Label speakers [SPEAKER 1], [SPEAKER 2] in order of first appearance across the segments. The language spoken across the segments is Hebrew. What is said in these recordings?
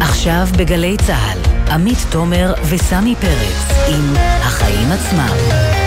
[SPEAKER 1] עכשיו בגלי צה"ל, עמית תומר וסמי פרץ עם החיים עצמם.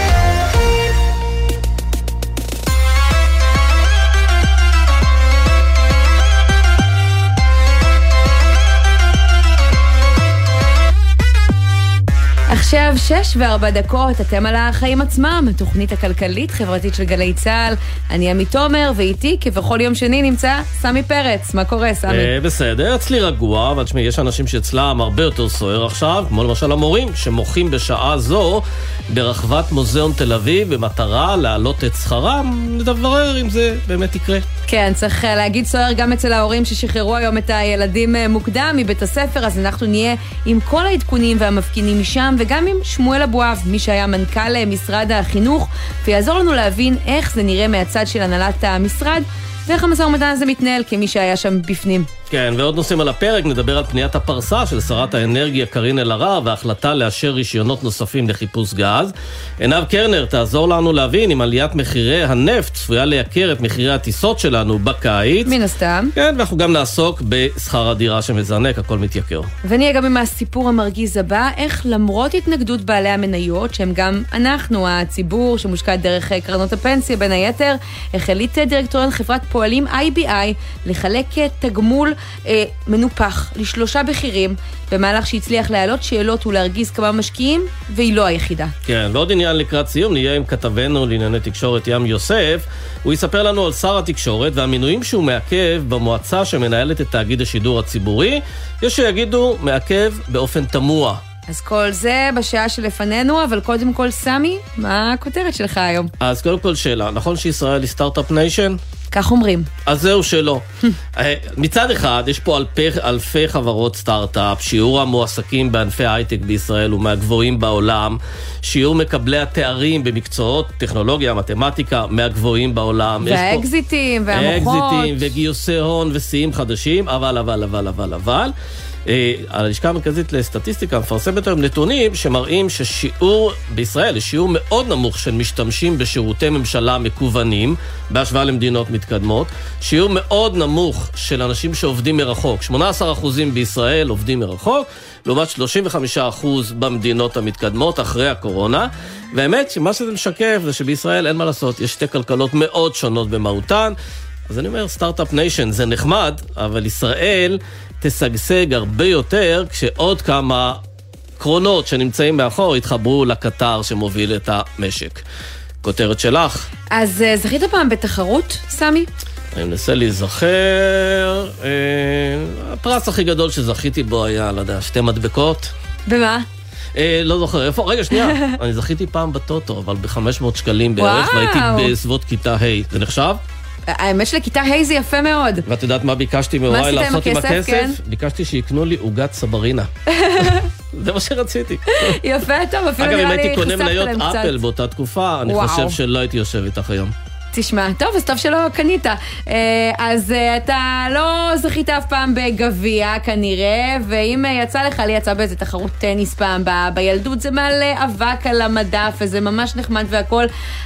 [SPEAKER 1] עכשיו שש וארבע דקות, אתם על החיים עצמם, התוכנית הכלכלית-חברתית של גלי צה"ל. אני עמית תומר, ואיתי, כבכל יום שני, נמצא סמי פרץ. מה קורה, סמי?
[SPEAKER 2] אה, בסדר, אצלי רגוע, אבל תשמעי, יש אנשים שאצלם הרבה יותר סוער עכשיו, כמו למשל המורים, שמוחים בשעה זו ברחבת מוזיאון תל אביב במטרה להעלות את שכרם, לדברר אם זה באמת יקרה.
[SPEAKER 1] כן, צריך אה, להגיד סוער גם אצל ההורים ששחררו היום את הילדים אה, מוקדם מבית הספר, אז אנחנו נהיה עם כל העדכונים והמפגינים משם, וגם עם שמואל אבואב, מי שהיה מנכ"ל אה, משרד החינוך, ויעזור לנו להבין איך זה נראה מהצד של הנהלת המשרד, ואיך המשא ומתן הזה מתנהל כמי שהיה שם בפנים.
[SPEAKER 2] כן, ועוד נושאים על הפרק, נדבר על פניית הפרסה של שרת האנרגיה קארין אלהרר והחלטה לאשר רישיונות נוספים לחיפוש גז. עינב קרנר תעזור לנו להבין אם עליית מחירי הנפט צפויה לייקר את מחירי הטיסות שלנו בקיץ.
[SPEAKER 1] מן הסתם.
[SPEAKER 2] כן, ואנחנו גם נעסוק בשכר הדירה שמזנק, הכל מתייקר.
[SPEAKER 1] ונהיה גם עם הסיפור המרגיז הבא, איך למרות התנגדות בעלי המניות, שהם גם אנחנו, הציבור שמושקע דרך קרנות הפנסיה בין היתר, החליט דירקטוריון חברת פועלים IBI לחלק תגמול אה, מנופח לשלושה בכירים, במהלך שהצליח להעלות שאלות ולהרגיז כמה משקיעים, והיא לא היחידה.
[SPEAKER 2] כן, ועוד עניין לקראת סיום, נהיה עם כתבנו לענייני תקשורת ים יוסף. הוא יספר לנו על שר התקשורת והמינויים שהוא מעכב במועצה שמנהלת את תאגיד השידור הציבורי. יש שיגידו, מעכב באופן תמוה.
[SPEAKER 1] אז כל זה בשעה שלפנינו, אבל קודם כל, סמי, מה הכותרת שלך היום?
[SPEAKER 2] אז קודם כל שאלה, נכון שישראל היא Start-Up Nation?
[SPEAKER 1] כך אומרים.
[SPEAKER 2] אז זהו שלא. אה, מצד אחד, יש פה אלפי, אלפי חברות סטארט-אפ, שיעור המועסקים בענפי הייטק בישראל הוא מהגבוהים בעולם, שיעור מקבלי התארים במקצועות טכנולוגיה, מתמטיקה, מהגבוהים בעולם.
[SPEAKER 1] והאקזיטים, והמוחות.
[SPEAKER 2] אקזיטים, וגיוסי הון ושיאים חדשים, אבל, אבל, אבל, אבל, אבל. אה, הלשכה המרכזית לסטטיסטיקה מפרסמת היום נתונים שמראים ששיעור, בישראל יש שיעור מאוד נמוך של משתמשים בשירותי ממשלה מקוונים, בהשוואה למדינות מתקדמות, שיעור מאוד נמוך של אנשים שעובדים מרחוק, 18% בישראל עובדים מרחוק, לעומת 35% במדינות המתקדמות אחרי הקורונה, והאמת שמה שזה משקף זה שבישראל אין מה לעשות, יש שתי כלכלות מאוד שונות במהותן. אז אני אומר, Start-Up Nation זה נחמד, אבל ישראל תשגשג הרבה יותר כשעוד כמה קרונות שנמצאים מאחור יתחברו לקטר שמוביל את המשק. כותרת שלך.
[SPEAKER 1] אז אה, זכית פעם בתחרות, סמי?
[SPEAKER 2] אני מנסה להיזכר. אה, הפרס הכי גדול שזכיתי בו היה, לא יודע, שתי מדבקות.
[SPEAKER 1] במה?
[SPEAKER 2] אה, לא זוכר, איפה? רגע, שנייה. אני זכיתי פעם בטוטו, אבל ב-500 שקלים בערך, והייתי בסביבות כיתה ה'. זה נחשב?
[SPEAKER 1] האמת שלכיתה ה' זה יפה מאוד.
[SPEAKER 2] ואת יודעת מה ביקשתי מהוריי לעשות עם הכסף? כן? ביקשתי שיקנו לי עוגת סברינה. זה מה שרציתי.
[SPEAKER 1] יפה, טוב, אפילו נראה לי חשפת להם קצת.
[SPEAKER 2] אגב, אם הייתי קונה מניות אפל באותה תקופה, אני חושב שלא הייתי יושב איתך היום.
[SPEAKER 1] תשמע, טוב, אז טוב שלא קנית. אה, אז אה, אתה לא זכית אף פעם בגביע כנראה, ואם אה, יצא לך, לי יצא באיזה תחרות טניס פעם ב- בילדות, זה מעלה אבק על המדף, וזה ממש נחמד והכל,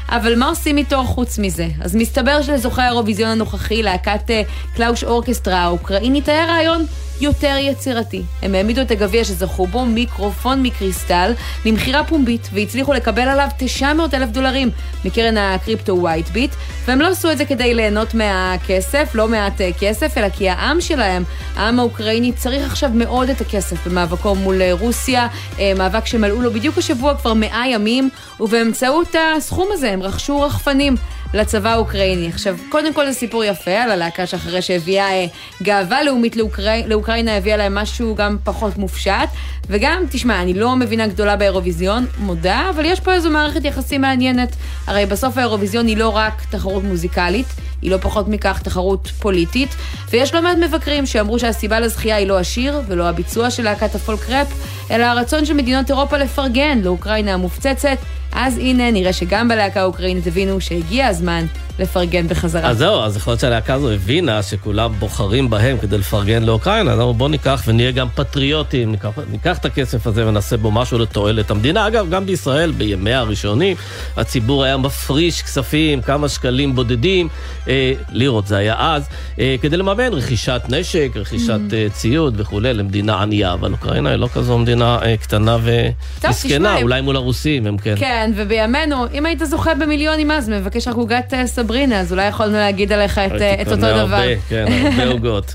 [SPEAKER 1] אבל מה עושים איתו חוץ מזה? אז מסתבר שלזוכה האירוויזיון הנוכחי, להקת קלאוש אורקסטרה האוקראינית, היה רעיון יותר יצירתי. הם העמידו את הגביע שזכו בו מיקרופון מקריסטל למכירה פומבית, והצליחו לקבל עליו 900 אלף דולרים מקרן הקריפטו ווייט ביט, והם לא עשו את זה כדי ליהנות מהכסף, לא מעט אה, כסף, אלא כי העם שלהם, העם האוקראיני, צריך עכשיו מאוד את הכסף במאבקו מול אה, רוסיה, אה, מאבק שמלאו לו בדיוק השבוע כבר 100 ימים, ובאמצעות הסכום הזה הם רכשו רחפנים. לצבא האוקראיני. עכשיו, קודם כל זה סיפור יפה על הלהקה שאחרי שהביאה אה, גאווה לאומית לאוקראי, לאוקראינה, הביאה להם משהו גם פחות מופשט. וגם, תשמע, אני לא מבינה גדולה באירוויזיון, מודה, אבל יש פה איזו מערכת יחסים מעניינת. הרי בסוף האירוויזיון היא לא רק תחרות מוזיקלית, היא לא פחות מכך תחרות פוליטית, ויש לא מעט מבקרים שאמרו שהסיבה לזכייה היא לא השיר ולא הביצוע של להקת הפולק ראפ, אלא הרצון של מדינות אירופה לפרגן לאוקראינה המופצצת. אז הנה, נראה שגם בלהקה האוקראינית הבינו שהגיע הזמן לפרגן בחזרה.
[SPEAKER 2] אז זהו, אז יכול להיות שהלהקה הזו הבינה שכולם בוחרים בהם כדי לפרגן לאוקראינה, אז בואו ניקח ונהיה גם פטריוטים, ניקח, ניקח את הכסף הזה ונעשה בו משהו לתועלת המדינה. אגב, גם בישראל, בימיה הראשונים, הציבור היה מפריש כספים, כמה שקלים בודדים, אה, לירות זה היה אז, אה, כדי לממן רכישת נשק, רכישת mm-hmm. אה, ציוד וכולי למדינה ענייה, אבל אוקראינה היא לא כזו מדינה אה, קטנה ומסכנה, אולי מול הרוסים הם כן.
[SPEAKER 1] כן, ובימינו, אם היית זוכה במיליונים אז, מבקש רק עוגת אה, סברינה, אז אולי יכולנו להגיד עליך את, אה, את אותו דבר.
[SPEAKER 2] הרבה, כן, הרבה עוגות.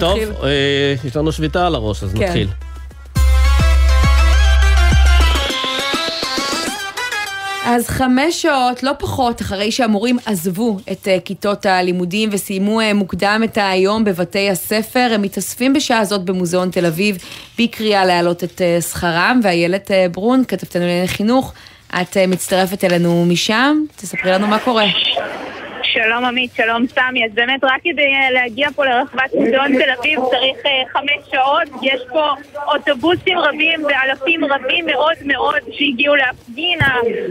[SPEAKER 2] טוב, יש לנו שביתה על הראש, אז כן. נתחיל.
[SPEAKER 1] אז חמש שעות, לא פחות, אחרי שהמורים עזבו את uh, כיתות הלימודים וסיימו מוקדם את היום בבתי הספר, הם מתאספים בשעה זאת במוזיאון תל אביב בקריאה להעלות את שכרם, ואיילת ברון, כתבתנו לענייני חינוך, את uh, מצטרפת אלינו משם, תספרי לנו מה קורה.
[SPEAKER 3] שלום עמית, שלום סמי. אז באמת רק כדי אה, להגיע פה לרחבת מוזיאון תל אביב צריך uh, חמש שעות. יש פה אוטובוסים רבים ואלפים רבים מאוד מאוד שהגיעו להפגין.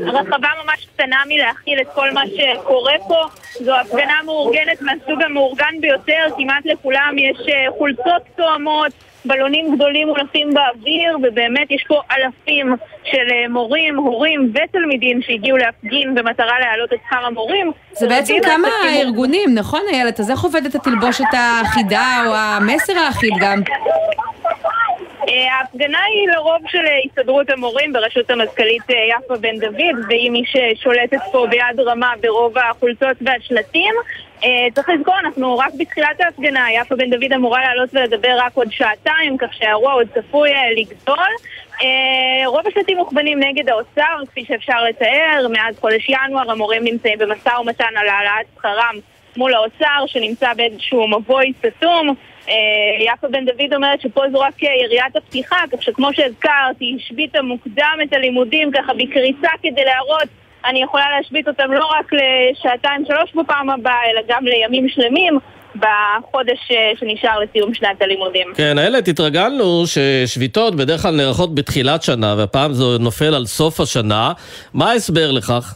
[SPEAKER 3] הרחבה ממש קטנה מלהכיל את כל מה שקורה פה. זו הפגנה מאורגנת מהסוג המאורגן ביותר. כמעט לכולם יש חולצות תואמות. בלונים גדולים מונפים באוויר, ובאמת יש פה אלפים של אה, מורים, הורים ותלמידים שהגיעו להפגין במטרה להעלות את שכר המורים.
[SPEAKER 1] זה בעצם כמה ארגונים, נכון איילת? אז איך עובדת התלבושת האחידה או המסר האחיד גם?
[SPEAKER 3] אה, ההפגנה היא לרוב של אה, הסתדרות המורים בראשות המזכ"לית יפה בן דוד והיא מי ששולטת פה ביד רמה ברוב החולצות והשלטים צריך לזכור, אנחנו רק בתחילת ההפגנה, יפה בן דוד אמורה לעלות ולדבר רק עוד שעתיים, כך שהאירוע עוד צפוי uh, לגדול. Uh, רוב השלטים מוכוונים נגד האוצר, כפי שאפשר לתאר. מאז חודש ינואר המורים נמצאים במשא ומתן על העלאת שכרם מול האוצר, שנמצא באיזשהו מבוי סתום. יפה בן דוד אומרת שפה זו רק יריית הפתיחה, כך שכמו שהזכרת, היא השביתה מוקדם את הלימודים ככה בקריסה כדי להראות אני יכולה להשבית אותם לא רק לשעתיים שלוש בפעם הבאה, אלא גם לימים שלמים. בחודש אה, שנשאר לסיום שנת הלימודים.
[SPEAKER 2] כן, איילת, התרגלנו ששביתות בדרך כלל נערכות בתחילת שנה, והפעם זה נופל על סוף השנה. מה ההסבר לכך?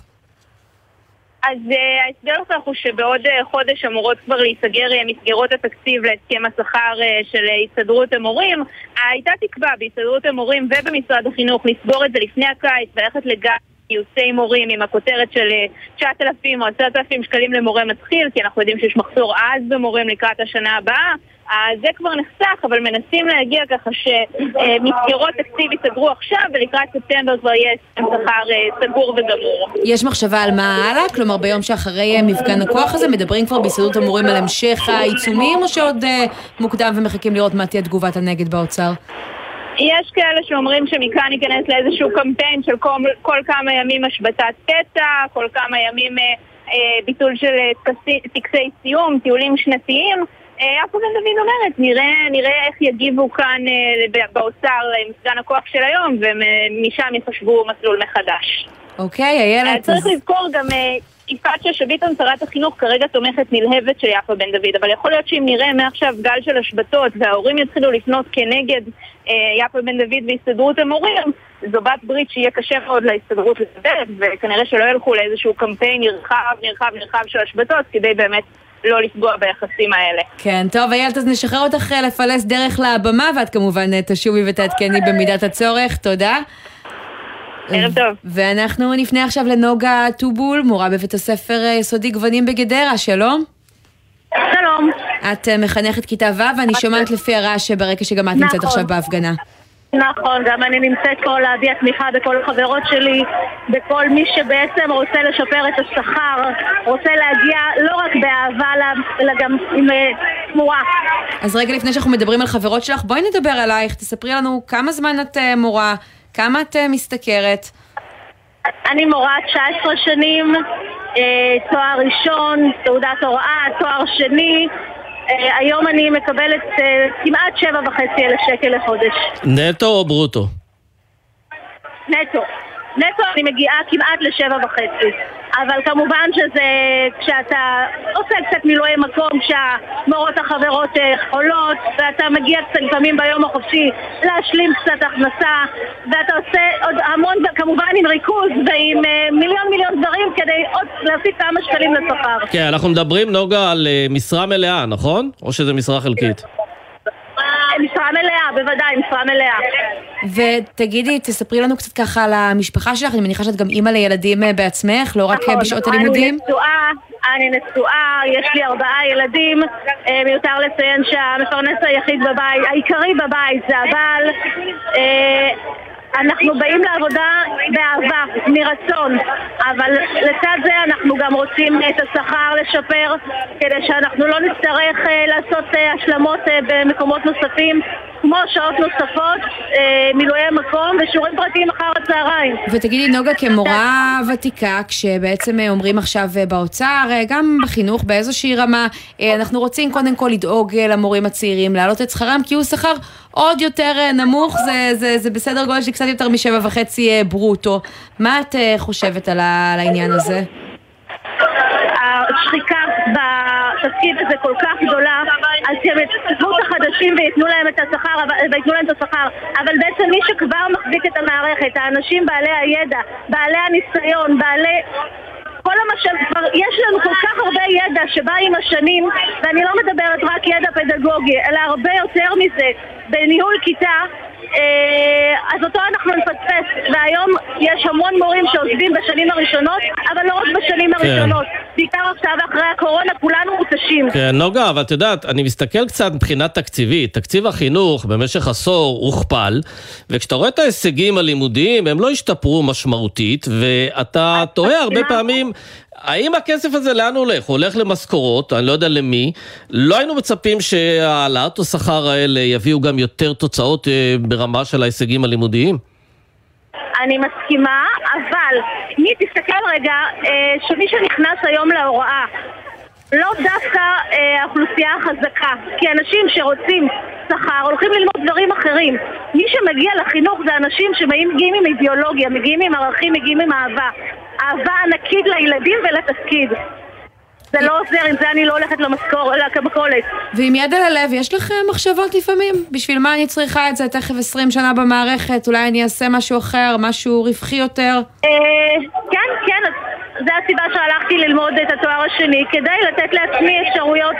[SPEAKER 3] אז uh, ההסבר לכך הוא שבעוד uh, חודש אמורות כבר להיסגר uh, מסגרות התקציב להסכם השכר uh, של הסתדרות המורים. הייתה תקווה בהסתדרות המורים ובמשרד החינוך לסגור את זה לפני הקיץ וללכת לגל גיוסי מורים עם הכותרת של 9,000 אה, או 10,000 שקלים למורה מתחיל, כי אנחנו יודעים שיש מחסור עז במורים לקראת השנה הבאה. אז זה כבר נחסך, אבל מנסים להגיע ככה שמסגרות תקציב ייסגרו עכשיו, ולקראת ספטמבר כבר יהיה שכר אה, סגור וגמור.
[SPEAKER 1] יש מחשבה על מה הלאה? כלומר, ביום שאחרי אה, מפגן הכוח הזה, מדברים כבר בהסתדרות המורים על המשך העיצומים, או שעוד מוקדם ומחכים לראות מה תהיה תגובת הנגד באוצר?
[SPEAKER 3] יש כאלה שאומרים שמכאן ניכנס לאיזשהו קמפיין של כל, כל כמה ימים השבתת קטע, כל כמה ימים אה, אה, ביטול של אה, טקסי סיום, טיולים שנתיים. אה, יעקב בן דוד אומרת, נראה, נראה איך יגיבו כאן אה, באוצר עם סגן הכוח של היום, ומשם יחשבו מסלול מחדש.
[SPEAKER 1] אוקיי, איילת.
[SPEAKER 3] צריך לזכור גם... יפעת שאשא ביטון, שרת החינוך, כרגע תומכת נלהבת של יפה בן דוד, אבל יכול להיות שאם נראה מעכשיו גל של השבתות וההורים יתחילו לפנות כנגד אה, יפה בן דוד והסתדרות המורים, זו בת ברית שיהיה קשה מאוד להסתדרות לדבר, וכנראה שלא ילכו לאיזשהו קמפיין נרחב, נרחב, נרחב של השבתות, כדי באמת לא לפגוע ביחסים האלה.
[SPEAKER 1] כן, טוב, איילת, אז נשחרר אותך אה, לפלס דרך לבמה, ואת כמובן אה, תשובי ותעדכני במידת הצורך. תודה.
[SPEAKER 3] ערב טוב.
[SPEAKER 1] ואנחנו נפנה עכשיו לנוגה טובול, מורה בבית הספר היסודי גוונים בגדרה, שלום.
[SPEAKER 3] שלום.
[SPEAKER 1] את אה, מחנכת כיתה ו', ואני שומעת לפי הרעש שברקע שגם את נמצאת נכון. עכשיו בהפגנה.
[SPEAKER 3] נכון, גם אני נמצאת פה להביע תמיכה בכל החברות שלי, בכל מי שבעצם רוצה לשפר את השכר, רוצה להגיע לא רק באהבה, אלא גם עם אה, תמורה.
[SPEAKER 1] אז רגע לפני שאנחנו מדברים על חברות שלך, בואי נדבר עלייך, תספרי לנו כמה זמן את אה, מורה, כמה את משתכרת?
[SPEAKER 3] אני מורה 19 שנים, אה, תואר ראשון, תעודת הוראה, תואר שני. אה, היום אני מקבלת כמעט שבע וחצי אלף שקל לחודש.
[SPEAKER 2] נטו או ברוטו?
[SPEAKER 3] נטו. נטו אני מגיעה כמעט לשבע וחצי.
[SPEAKER 4] אבל כמובן שזה כשאתה עושה קצת מילואי מקום, כשהמורות החברות חולות, ואתה מגיע קצת לפעמים ביום החופשי להשלים קצת הכנסה, ואתה עושה עוד המון, כמובן עם ריכוז ועם מיליון מיליון דברים כדי עוד להוסיף כמה שקלים לשכר.
[SPEAKER 2] כן, אנחנו מדברים, נוגה, על משרה מלאה, נכון? או שזה משרה חלקית?
[SPEAKER 4] משרה מלאה, בוודאי, משרה מלאה.
[SPEAKER 1] ותגידי, תספרי לנו קצת ככה על המשפחה שלך, אני מניחה שאת גם אימא לילדים בעצמך, לא רק
[SPEAKER 4] נכון,
[SPEAKER 1] בשעות הלימודים.
[SPEAKER 4] אני נשואה, אני נשואה, יש לי ארבעה ילדים, מיותר לציין שהמפרנס היחיד בבית, העיקרי בבית זה הבעל. אנחנו באים לעבודה באהבה, מרצון, אבל לצד זה אנחנו גם רוצים את השכר לשפר כדי שאנחנו לא נצטרך לעשות השלמות במקומות נוספים כמו שעות נוספות, מילואי מקום ושיעורים פרטיים אחר הצהריים.
[SPEAKER 1] ותגידי, נוגה, כמורה ותיקה, כשבעצם אומרים עכשיו באוצר, גם בחינוך באיזושהי רמה, אנחנו רוצים קודם כל לדאוג למורים הצעירים, להעלות את שכרם, כי הוא שכר עוד יותר נמוך, זה, זה, זה בסדר גודל של קצת יותר משבע וחצי ברוטו. מה את חושבת על העניין הזה?
[SPEAKER 4] השחיקה בתפקיד הזה כל כך גדולה, אז שהם יצטרכו את החדשים וייתנו להם את השכר, וייתנו להם את השכר, אבל בעצם מי שכבר מחזיק את המערכת, האנשים בעלי הידע, בעלי הניסיון, בעלי... כל המשל, כבר יש לנו כל כך הרבה ידע שבא עם השנים, ואני לא מדברת רק ידע פדגוגי, אלא הרבה יותר מזה, בניהול כיתה, אז אותו אנחנו נפספס, והיום יש המון מורים שעוזבים בשנים הראשונות, אבל לא רק בשנים הראשונות. בעיקר עכשיו אחרי הקורונה כולנו מותשים.
[SPEAKER 2] כן, נוגה, אבל את יודעת, אני מסתכל קצת מבחינה תקציבית. תקציב החינוך במשך עשור הוכפל, וכשאתה רואה את ההישגים הלימודיים, הם לא השתפרו משמעותית, ואתה תוהה הרבה פעמים... האם הכסף הזה לאן הולך? הוא הולך למשכורות, אני לא יודע למי. לא היינו מצפים שהעלאת השכר האלה יביאו גם יותר תוצאות ברמה של ההישגים הלימודיים?
[SPEAKER 4] אני מסכימה, אבל מי תסתכל רגע, שמי שנכנס היום להוראה לא דווקא האוכלוסייה החזקה, כי אנשים שרוצים שכר הולכים ללמוד דברים אחרים. מי שמגיע לחינוך זה אנשים שמגיעים עם אידיאולוגיה, מגיעים עם ערכים, מגיעים עם אהבה. אהבה ענקית לילדים ולתפקיד. זה לא עוזר, עם זה אני לא הולכת למכולת.
[SPEAKER 1] ועם יד על הלב, יש לך מחשבות לפעמים? בשביל מה אני צריכה את זה תכף 20 שנה במערכת? אולי אני אעשה משהו אחר, משהו רווחי יותר?
[SPEAKER 4] כן, כן. זו הסיבה שהלכתי ללמוד את התואר השני, כדי לתת לעצמי אפשרויות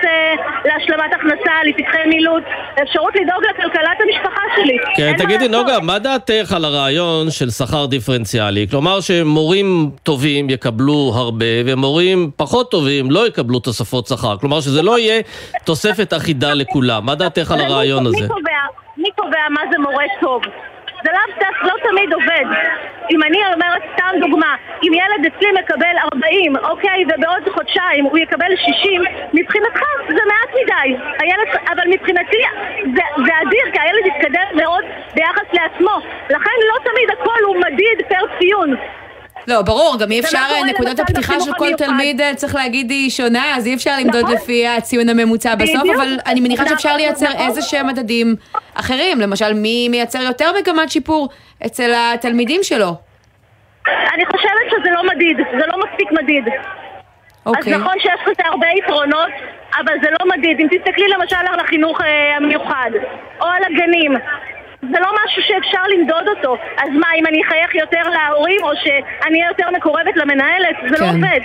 [SPEAKER 4] להשלמת הכנסה, לפתחי מילוט, אפשרות לדאוג לכלכלת המשפחה שלי.
[SPEAKER 2] כן, תגידי, נוגה, מה דעתך על הרעיון של שכר דיפרנציאלי? כלומר שמורים טובים יקבלו הרבה, ומורים פחות טובים לא יקבלו תוספות שכר. כלומר שזה לא יהיה תוספת אחידה לכולם. מה דעתך על הרעיון הזה?
[SPEAKER 4] מי קובע מה זה מורה טוב? זה לאו לא תמיד עובד. אם אני אומרת סתם דוגמה, אם ילד אצלי מקבל 40, אוקיי, ובעוד חודשיים הוא יקבל 60, מבחינתך זה מעט מדי. הילד, אבל מבחינתי זה, זה אדיר, כי הילד יתקדם מאוד ביחס לעצמו. לכן לא תמיד הכל הוא מדיד פר ציון.
[SPEAKER 1] לא, ברור, גם אי אפשר, נקודת הפתיחה של כל תלמיד, צריך להגיד, היא שונה, אז אי אפשר למדוד לפי הציון הממוצע בסוף, אבל אני מניחה שאפשר לייצר איזה שהם מדדים אחרים, למשל, מי מייצר יותר מגמת שיפור אצל התלמידים שלו.
[SPEAKER 4] אני חושבת שזה לא מדיד, זה לא מספיק מדיד. אז נכון שיש לזה הרבה יתרונות, אבל זה לא מדיד. אם תסתכלי למשל על החינוך המיוחד, או על הגנים, זה לא משהו שאפשר למדוד אותו. אז מה, אם אני אחייך יותר להורים, או שאני אהיה יותר מקורבת למנהלת, זה כן. לא עובד.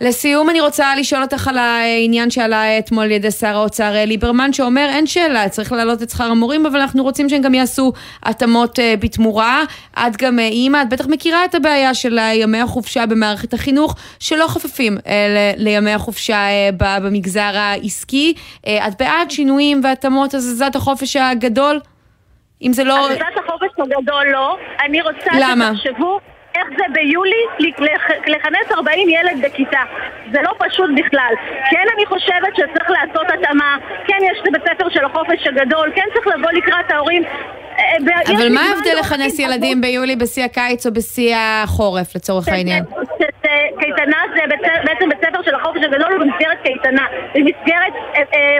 [SPEAKER 1] לסיום אני רוצה לשאול אותך על העניין שעלה אתמול על ידי שר האוצר ליברמן, שאומר אין שאלה, צריך להעלות את שכר המורים, אבל אנחנו רוצים שהם גם יעשו התאמות בתמורה. את גם אימא, את בטח מכירה את הבעיה של ימי החופשה במערכת החינוך, שלא חופפים לימי החופשה במגזר העסקי. את בעד שינויים והתאמות הזזת החופש הגדול? אם זה לא...
[SPEAKER 4] הזזת החופש הגדול לא, אני רוצה
[SPEAKER 1] למה?
[SPEAKER 4] שתחשבו איך זה ביולי לכנס 40 ילד בכיתה. זה לא פשוט בכלל. כן, אני חושבת שצריך לעשות התאמה, כן, יש את בית ספר של החופש הגדול, כן צריך לבוא לקראת ההורים.
[SPEAKER 1] אבל מה ההבדל לכנס ילדים ביולי בשיא הקיץ או בשיא החורף, לצורך העניין?
[SPEAKER 4] קייטנה זה בעצם בית ספר של החופש הגדול במסגרת קייטנה, במסגרת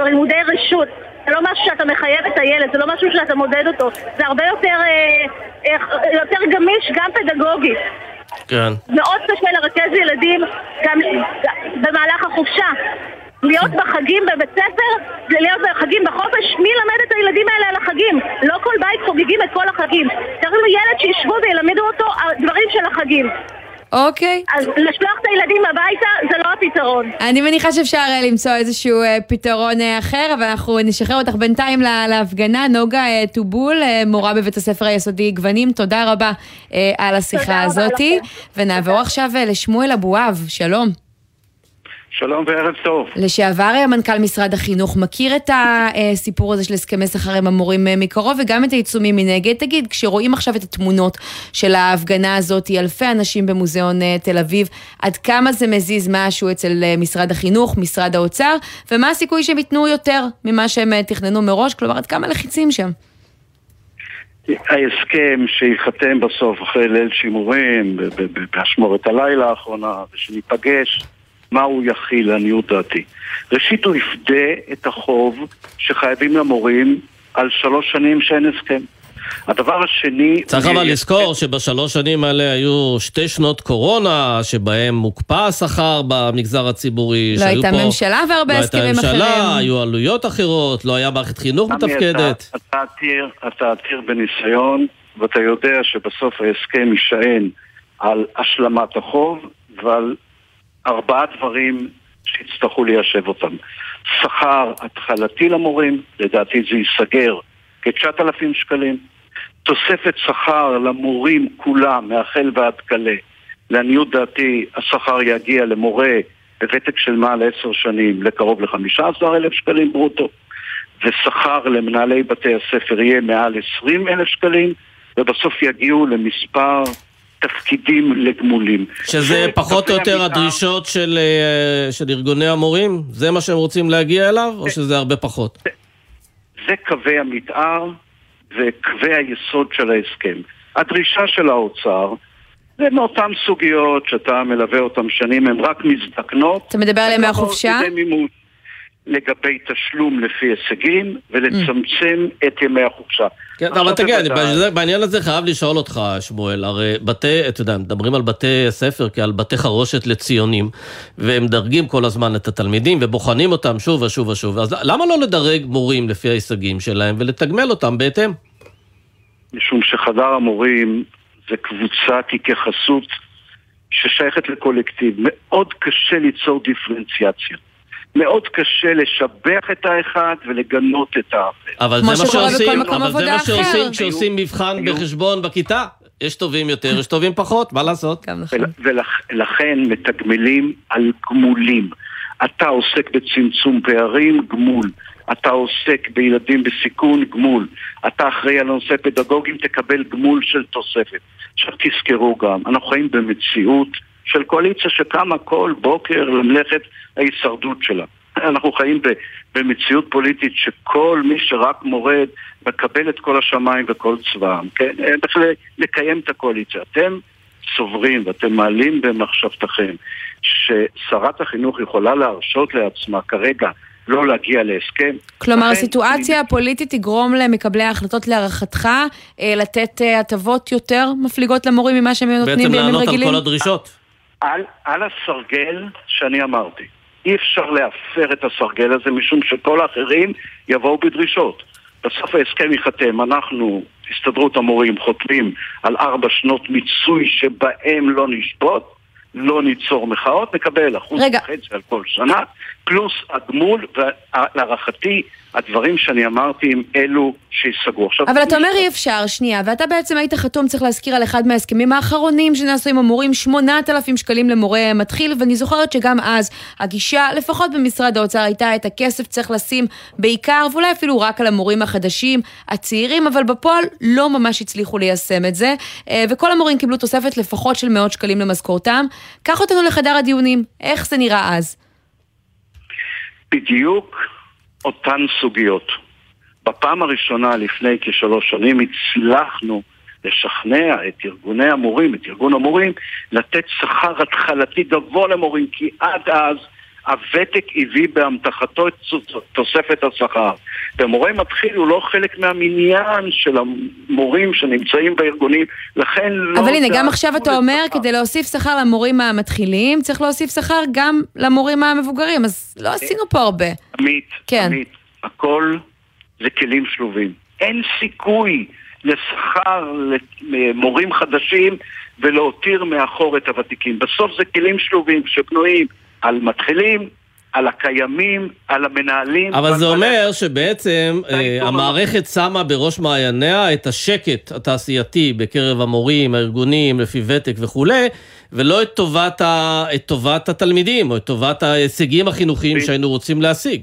[SPEAKER 4] לימודי רשות. זה לא משהו שאתה מחייב את הילד, זה לא משהו שאתה מודד אותו, זה הרבה יותר, אה, יותר גמיש גם פדגוגית.
[SPEAKER 2] כן.
[SPEAKER 5] מאוד קשה לרכז ילדים גם במהלך החופשה. להיות בחגים בבית ספר זה להיות בחגים בחופש, מי ילמד את הילדים האלה על החגים? לא כל בית חוגגים את כל החגים. צריך ילד שישבו וילמדו אותו דברים של החגים.
[SPEAKER 1] אוקיי.
[SPEAKER 5] אז לשלוח את הילדים הביתה זה לא הפתרון.
[SPEAKER 1] אני מניחה שאפשר אה, למצוא איזשהו אה, פתרון אה, אחר, אבל אנחנו נשחרר אותך בינתיים להפגנה. נוגה טובול, מורה בבית הספר היסודי גוונים, תודה רבה על השיחה הזאתי. ונעבור עכשיו לשמואל אבואב, שלום.
[SPEAKER 6] שלום וערב טוב.
[SPEAKER 1] לשעבר מנכ"ל משרד החינוך מכיר את הסיפור הזה של הסכמי שכר עם המורים מקרוב וגם את העיצומים מנגד. תגיד, כשרואים עכשיו את התמונות של ההפגנה הזאת, אלפי אנשים במוזיאון אה, תל אביב, עד כמה זה מזיז משהו אצל אה, משרד החינוך, משרד האוצר, ומה הסיכוי שהם ייתנו יותר ממה שהם אה, תכננו מראש? כלומר, עד כמה לחיצים שם?
[SPEAKER 6] ההסכם שייחתם בסוף אחרי ליל שימורים, באשמורת הלילה האחרונה, ושניפגש מה הוא יכיל, לעניות דעתי. ראשית, הוא יפדה את החוב שחייבים למורים על שלוש שנים שאין הסכם. הדבר השני...
[SPEAKER 2] צריך אבל לזכור שבשלוש שנים האלה היו שתי שנות קורונה, שבהם מוקפא השכר במגזר הציבורי.
[SPEAKER 1] לא הייתה פה, ממשלה והרבה
[SPEAKER 2] לא
[SPEAKER 1] הסכמים אחרים.
[SPEAKER 2] לא הייתה ממשלה, היו עלויות אחרות, לא היה מערכת חינוך מתפקדת.
[SPEAKER 6] אתה, אתה, עתיר, אתה עתיר בניסיון, ואתה יודע שבסוף ההסכם יישען על השלמת החוב ועל ארבעה דברים שיצטרכו ליישב אותם. שכר התחלתי למורים, לדעתי זה ייסגר כ-9,000 שקלים. תוספת שכר למורים כולם, מהחל ועד כלה. לעניות דעתי, השכר יגיע למורה בוותק של מעל עשר שנים לקרוב ל-15,000 שקלים ברוטו, ושכר למנהלי בתי הספר יהיה מעל 20,000 שקלים, ובסוף יגיעו למספר תפקידים לגמולים.
[SPEAKER 2] שזה פחות או יותר הדרישות של, אה, של ארגוני המורים? זה מה שהם רוצים להגיע אליו, או שזה הרבה פחות?
[SPEAKER 6] זה, זה קווי המתאר וקווי היסוד של ההסכם. הדרישה של האוצר זה מאותן סוגיות שאתה מלווה אותן שנים, הן רק מזדקנות.
[SPEAKER 1] אתה מדבר על ימי החופשה?
[SPEAKER 6] לגבי תשלום לפי הישגים ולצמצם mm. את ימי החופשה.
[SPEAKER 2] כן, אבל תגיד, בעניין הזה חייב לשאול אותך, שמואל, הרי בתי, אתה יודע, מדברים על בתי ספר כעל בתי חרושת לציונים, והם מדרגים כל הזמן את התלמידים ובוחנים אותם שוב ושוב ושוב, אז למה לא לדרג מורים לפי ההישגים שלהם ולתגמל אותם בהתאם?
[SPEAKER 6] משום שחדר המורים זה קבוצת התייחסות ששייכת לקולקטיב. מאוד קשה ליצור דיפרנציאציה. מאוד קשה לשבח את האחד ולגנות את האחר.
[SPEAKER 2] אבל זה מה שעושים, אבל זה מה שעושים כשעושים מבחן בחשבון בכיתה. יש טובים יותר, יש טובים פחות, מה לעשות?
[SPEAKER 6] נכון. ולכן מתגמלים על גמולים. אתה עוסק בצמצום פערים, גמול. אתה עוסק בילדים בסיכון, גמול. אתה אחראי על הנושא פדגוגים, תקבל גמול של תוספת. עכשיו תזכרו גם, אנחנו חיים במציאות של קואליציה שקמה כל בוקר למלאכת ההישרדות שלה. אנחנו חיים במציאות פוליטית שכל מי שרק מורד מקבל את כל השמיים וכל צבאם, כן? צריך לקיים את הקואליציה. אתם סוברים ואתם מעלים במחשבתכם ששרת החינוך יכולה להרשות לעצמה כרגע לא להגיע להסכם.
[SPEAKER 1] כלומר, הסיטואציה הפוליטית תגרום למקבלי ההחלטות להערכתך אה, לתת אה, הטבות יותר מפליגות למורים ממה שהם נותנים בימים רגילים?
[SPEAKER 2] בעצם לענות על כל הדרישות.
[SPEAKER 6] על, על הסרגל שאני אמרתי. אי אפשר להפר את הסרגל הזה משום שכל האחרים יבואו בדרישות. בסוף ההסכם ייחתם, אנחנו, הסתדרות המורים, חותמים על ארבע שנות מיצוי שבהם לא נשבות, לא ניצור מחאות, נקבל אחוז וחצי על כל שנה, פלוס הגמול, ולהערכתי הדברים שאני אמרתי הם אלו שיסגרו.
[SPEAKER 1] עכשיו, אבל אתה אומר אי אפשר, שנייה, ואתה בעצם היית חתום, צריך להזכיר, על אחד מההסכמים האחרונים שנעשו עם המורים, 8,000 שקלים למורה מתחיל, ואני זוכרת שגם אז הגישה, לפחות במשרד האוצר, הייתה את הכסף צריך לשים בעיקר, ואולי אפילו רק על המורים החדשים, הצעירים, אבל בפועל לא ממש הצליחו ליישם את זה, אה, וכל המורים קיבלו תוספת לפחות של מאות שקלים למשכורתם. קח אותנו לחדר הדיונים, איך זה נראה אז?
[SPEAKER 6] בדיוק אותן סוגיות. בפעם הראשונה לפני כשלוש שנים הצלחנו לשכנע את ארגוני המורים, את ארגון המורים, לתת שכר התחלתי גבוה למורים, כי עד אז הוותק הביא באמתחתו את תוספת השכר. ומורה מתחיל הוא לא חלק מהמניין של המורים שנמצאים בארגונים, לכן לא...
[SPEAKER 1] אבל הנה, גם עכשיו אתה אומר, שכר. כדי להוסיף שכר למורים המתחילים, צריך להוסיף שכר גם למורים המבוגרים, אז לא עשינו פה הרבה.
[SPEAKER 6] עמית, כן. עמית, הכל זה כלים שלובים. אין סיכוי לשכר למורים חדשים ולהותיר מאחור את הוותיקים. בסוף זה כלים שלובים שבנויים על מתחילים, על הקיימים, על המנהלים.
[SPEAKER 2] אבל זה אומר שבעצם אה, המערכת שמה בראש מעייניה את השקט התעשייתי בקרב המורים, הארגונים, לפי ותק וכולי, ולא את טובת, ה, את טובת התלמידים, או את טובת ההישגים החינוכיים שהיינו רוצים להשיג.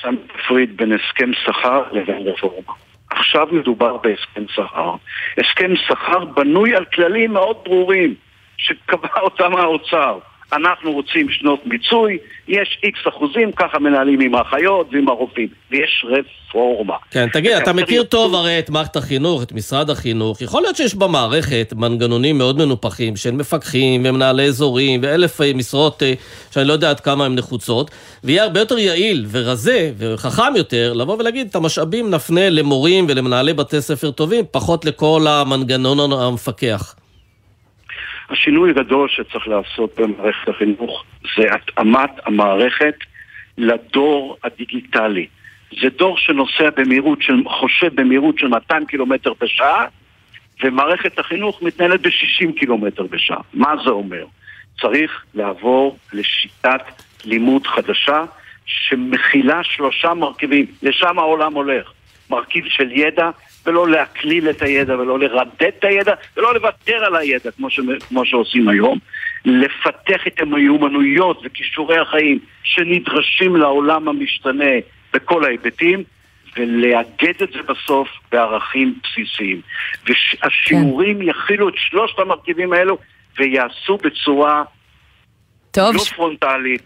[SPEAKER 6] שם תפריד בין הסכם שכר לבין רפורמה. עכשיו מדובר בהסכם שכר. הסכם שכר בנוי על כללים מאוד ברורים שקבע אותם האוצר. אנחנו רוצים שנות מיצוי, יש איקס אחוזים, ככה מנהלים עם האחיות ועם הרופאים, ויש רפורמה.
[SPEAKER 2] כן, תגיד, אתה מכיר טוב הרי את מערכת החינוך, את משרד החינוך, יכול להיות שיש במערכת מנגנונים מאוד מנופחים של מפקחים ומנהלי אזורים ואלף אה, משרות אה, שאני לא יודע עד כמה הן נחוצות, ויהיה הרבה יותר יעיל ורזה וחכם יותר לבוא ולהגיד את המשאבים נפנה למורים ולמנהלי בתי ספר טובים, פחות לכל המנגנון המפקח.
[SPEAKER 6] השינוי הגדול שצריך לעשות במערכת החינוך זה התאמת המערכת לדור הדיגיטלי. זה דור שנוסע במהירות, של, חושב במהירות של 200 קילומטר בשעה, ומערכת החינוך מתנהלת ב-60 קילומטר בשעה. מה זה אומר? צריך לעבור לשיטת לימוד חדשה שמכילה שלושה מרכיבים. לשם העולם הולך. מרכיב של ידע, ולא להקליל את הידע ולא לרדד את הידע ולא לוותר על הידע כמו, ש... כמו שעושים היום. לפתח את המיומנויות וכישורי החיים שנדרשים לעולם המשתנה בכל ההיבטים ולאגד את זה בסוף בערכים בסיסיים. והשיעורים כן. יכילו את שלושת המרכיבים האלו ויעשו בצורה טוב. לא פרונטלית,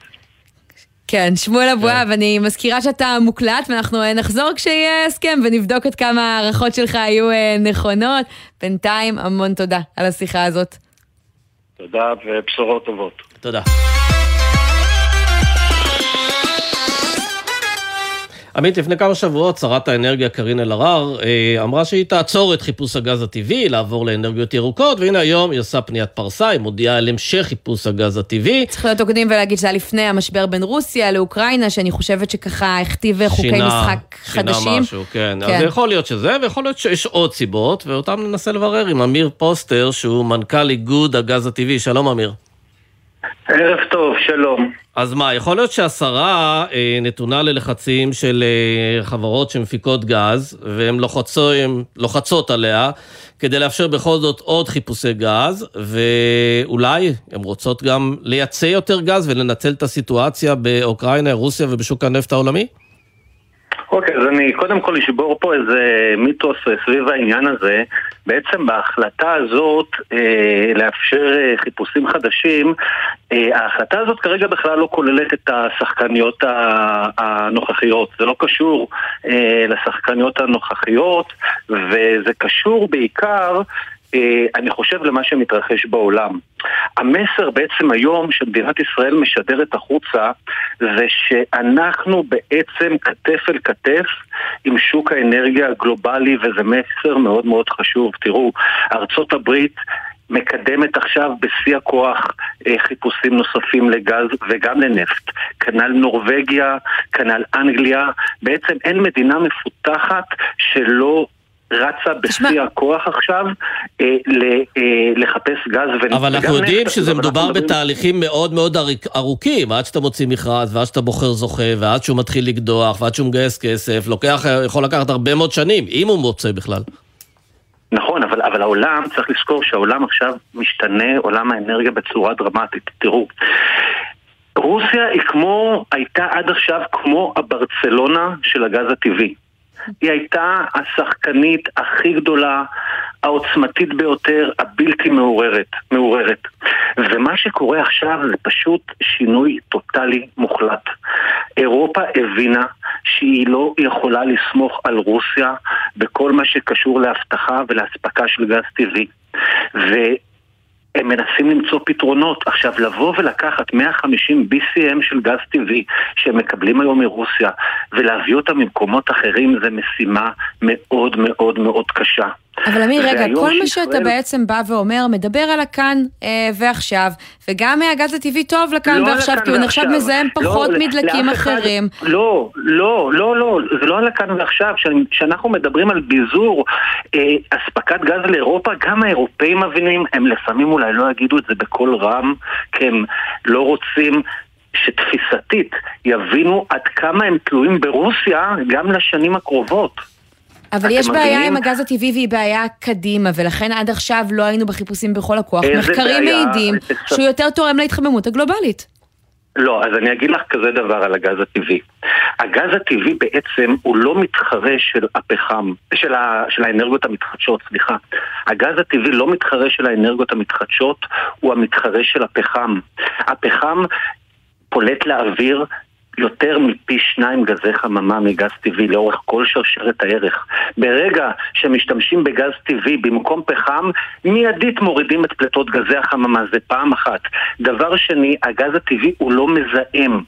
[SPEAKER 1] כן, שמואל אבואב, כן. אני מזכירה שאתה מוקלט, ואנחנו אה, נחזור כשיהיה הסכם ונבדוק עד כמה ההערכות שלך היו אה, נכונות. בינתיים, המון תודה על השיחה הזאת.
[SPEAKER 6] תודה ובשורות טובות.
[SPEAKER 2] תודה. עמית, לפני כמה שבועות שרת האנרגיה קארין אלהרר אה, אמרה שהיא תעצור את חיפוש הגז הטבעי, לעבור לאנרגיות ירוקות, והנה היום היא עושה פניית פרסה, היא מודיעה על המשך חיפוש הגז הטבעי.
[SPEAKER 1] צריך להיות הוגנים ולהגיד שזה היה לפני המשבר בין רוסיה לאוקראינה, שאני חושבת שככה הכתיב חוקי שינה, משחק
[SPEAKER 2] שינה
[SPEAKER 1] חדשים.
[SPEAKER 2] שינה משהו, כן. כן. אז יכול להיות שזה, ויכול להיות שיש עוד סיבות, ואותם ננסה לברר עם אמיר פוסטר, שהוא מנכ"ל איגוד הגז הטבעי. שלום אמיר.
[SPEAKER 7] ערב טוב, שלום.
[SPEAKER 2] אז מה, יכול להיות שהשרה אה, נתונה ללחצים של אה, חברות שמפיקות גז, והן לוחצות, עליה כדי לאפשר בכל זאת עוד חיפושי גז, ואולי הן רוצות גם לייצא יותר גז ולנצל את הסיטואציה באוקראינה, רוסיה ובשוק הנפט העולמי?
[SPEAKER 7] אוקיי, אז אני קודם כל אשבור פה איזה מיתוס סביב העניין הזה. בעצם בהחלטה הזאת אה, לאפשר אה, חיפושים חדשים, אה, ההחלטה הזאת כרגע בכלל לא כוללת את השחקניות הנוכחיות. זה לא קשור אה, לשחקניות הנוכחיות, וזה קשור בעיקר אני חושב למה שמתרחש בעולם. המסר בעצם היום שמדינת ישראל משדרת החוצה זה שאנחנו בעצם כתף אל כתף עם שוק האנרגיה הגלובלי וזה מסר מאוד מאוד חשוב. תראו, ארצות הברית מקדמת עכשיו בשיא הכוח אה, חיפושים נוספים לגז וגם לנפט. כנ"ל נורבגיה, כנ"ל אנגליה. בעצם אין מדינה מפותחת שלא רצה בשיא הכוח עכשיו אה, אה, לחפש גז
[SPEAKER 2] ונפט. אבל אנחנו יודעים שזה מדובר בתהליכים מאוד מאוד ארוכים, עד שאתה מוציא מכרז, ועד שאתה בוחר זוכה, ועד שהוא מתחיל לקדוח, ועד שהוא מגייס כסף, לוקח, יכול לקחת הרבה מאוד שנים, אם הוא מוצא בכלל.
[SPEAKER 7] נכון, אבל, אבל העולם, צריך לזכור שהעולם עכשיו משתנה, עולם האנרגיה בצורה דרמטית. תראו, רוסיה היא כמו, הייתה עד עכשיו כמו הברצלונה של הגז הטבעי. היא הייתה השחקנית הכי גדולה, העוצמתית ביותר, הבלתי מעוררת, מעוררת. ומה שקורה עכשיו זה פשוט שינוי טוטאלי מוחלט. אירופה הבינה שהיא לא יכולה לסמוך על רוסיה בכל מה שקשור לאבטחה ולאספקה של גז טבעי. ו... הם מנסים למצוא פתרונות. עכשיו, לבוא ולקחת 150 BCM של גז טבעי שהם מקבלים היום מרוסיה ולהביא אותם ממקומות אחרים זה משימה מאוד מאוד מאוד קשה.
[SPEAKER 1] אבל אמיר, רגע, כל מה
[SPEAKER 7] שישראל-
[SPEAKER 1] שאתה בעצם בא ואומר, מדבר על הכאן אה, ועכשיו, וגם הגז הטבעי טוב לכאן
[SPEAKER 7] לא
[SPEAKER 1] ועכשיו, כי הוא נחשב. מזהם
[SPEAKER 7] לא,
[SPEAKER 1] פחות
[SPEAKER 7] ל-
[SPEAKER 1] מדלקים אחרים.
[SPEAKER 7] לא, לא, לא, לא, זה לא על הכאן ועכשיו. כשאנחנו מדברים על ביזור אה, אספקת גז לאירופה, גם האירופאים מבינים, הם לפעמים אולי לא יגידו את זה בקול רם, כי הם לא רוצים... שתפיסתית יבינו עד כמה הם תלויים ברוסיה גם לשנים הקרובות.
[SPEAKER 1] אבל יש בעיה? עם הגז הטבעי והיא בעיה קדימה, ולכן עד עכשיו לא היינו בחיפושים בכל הכוח. מחקרים
[SPEAKER 7] בעיה?
[SPEAKER 1] מעידים שהוא יותר תורם להתחממות הגלובלית.
[SPEAKER 7] לא, אז אני אגיד לך כזה דבר על הגז הטבעי. הגז הטבעי בעצם הוא לא מתחרה של הפחם, של, ה, של האנרגיות המתחדשות, סליחה. הגז הטבעי לא מתחרה של האנרגיות המתחדשות, הוא המתחרה של הפחם. הפחם פולט לאוויר יותר מפי שניים גזי חממה מגז טבעי לאורך כל שרשרת הערך. ברגע שמשתמשים בגז טבעי במקום פחם, מיידית מורידים את פליטות גזי החממה, זה פעם אחת. דבר שני, הגז הטבעי הוא לא מזהם.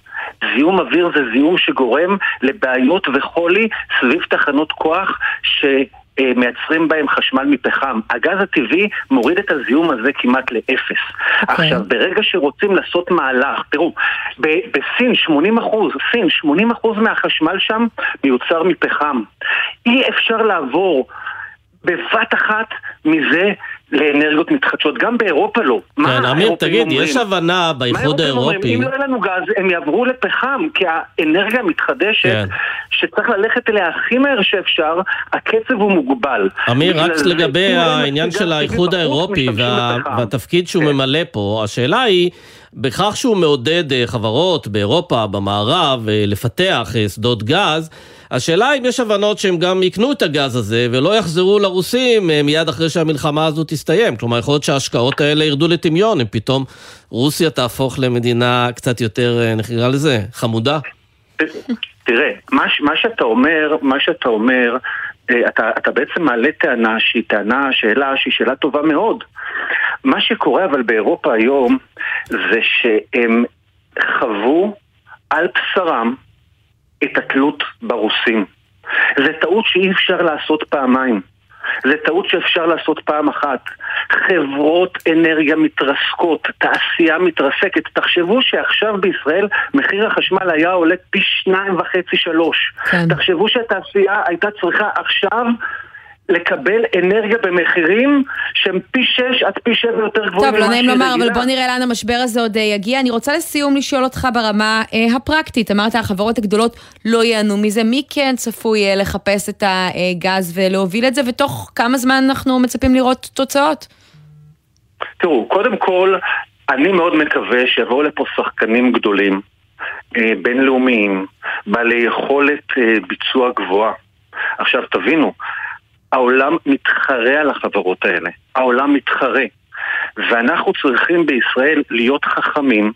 [SPEAKER 7] זיהום אוויר זה זיהום שגורם לבעיות וחולי סביב תחנות כוח ש... אה, מייצרים בהם חשמל מפחם. הגז הטבעי מוריד את הזיהום הזה כמעט לאפס. Okay. עכשיו, ברגע שרוצים לעשות מהלך, תראו, ב- בסין 80 אחוז, סין 80 אחוז מהחשמל שם מיוצר מפחם. אי אפשר לעבור בבת אחת מזה לאנרגיות מתחדשות. גם באירופה לא.
[SPEAKER 2] כן, אמיר, תגיד,
[SPEAKER 7] אומרים?
[SPEAKER 2] יש הבנה באיחוד
[SPEAKER 7] אומרים?
[SPEAKER 2] האירופי...
[SPEAKER 7] אם לא יהיה לנו גז, הם יעברו לפחם, כי האנרגיה המתחדשת,
[SPEAKER 2] כן.
[SPEAKER 7] שצריך ללכת אליה הכי מהר שאפשר, הקצב הוא מוגבל.
[SPEAKER 2] אמיר, רק
[SPEAKER 7] זה,
[SPEAKER 2] לגבי
[SPEAKER 7] אין
[SPEAKER 2] העניין של האיחוד האירופי וה-. והתפקיד שהוא
[SPEAKER 7] כן.
[SPEAKER 2] ממלא פה, השאלה היא, בכך שהוא מעודד אה, חברות באירופה, במערב, אה, לפתח אה, שדות גז, השאלה אם יש הבנות שהם גם יקנו את הגז הזה ולא יחזרו לרוסים מיד אחרי שהמלחמה הזאת תסתיים. כלומר, יכול להיות שההשקעות האלה ירדו לטמיון, אם פתאום רוסיה תהפוך למדינה קצת יותר, אה, נקרא לזה, חמודה.
[SPEAKER 7] תראה, מה, מה שאתה אומר, מה שאתה אומר, אה, אתה, אתה בעצם מעלה טענה שהיא טענה, שאלה שהיא שאלה טובה מאוד. מה שקורה אבל באירופה היום זה שהם חוו על בשרם את התלות ברוסים. זה טעות שאי אפשר לעשות פעמיים. זה טעות שאפשר לעשות פעם אחת. חברות אנרגיה מתרסקות, תעשייה מתרסקת. תחשבו שעכשיו בישראל מחיר החשמל היה עולה פי שניים וחצי שלוש.
[SPEAKER 1] כן.
[SPEAKER 7] תחשבו שהתעשייה הייתה צריכה עכשיו לקבל אנרגיה במחירים שהם פי שש עד פי שבע יותר גבוהים
[SPEAKER 1] טוב, לא נעים לומר, אבל. בוא נראה לאן המשבר הזה עוד אה, יגיע. אני רוצה לסיום לשאול אותך ברמה אה, הפרקטית. אמרת, החברות הגדולות לא ייהנו מזה. מי כן צפוי אה, לחפש את הגז ולהוביל את זה, ותוך כמה זמן אנחנו מצפים לראות תוצאות?
[SPEAKER 7] תראו, קודם כל, אני מאוד מקווה שיבואו לפה שחקנים גדולים, אה, בינלאומיים, בעלי יכולת אה, ביצוע גבוהה. עכשיו תבינו, העולם מתחרה על החברות האלה. העולם מתחרה. ואנחנו צריכים בישראל להיות חכמים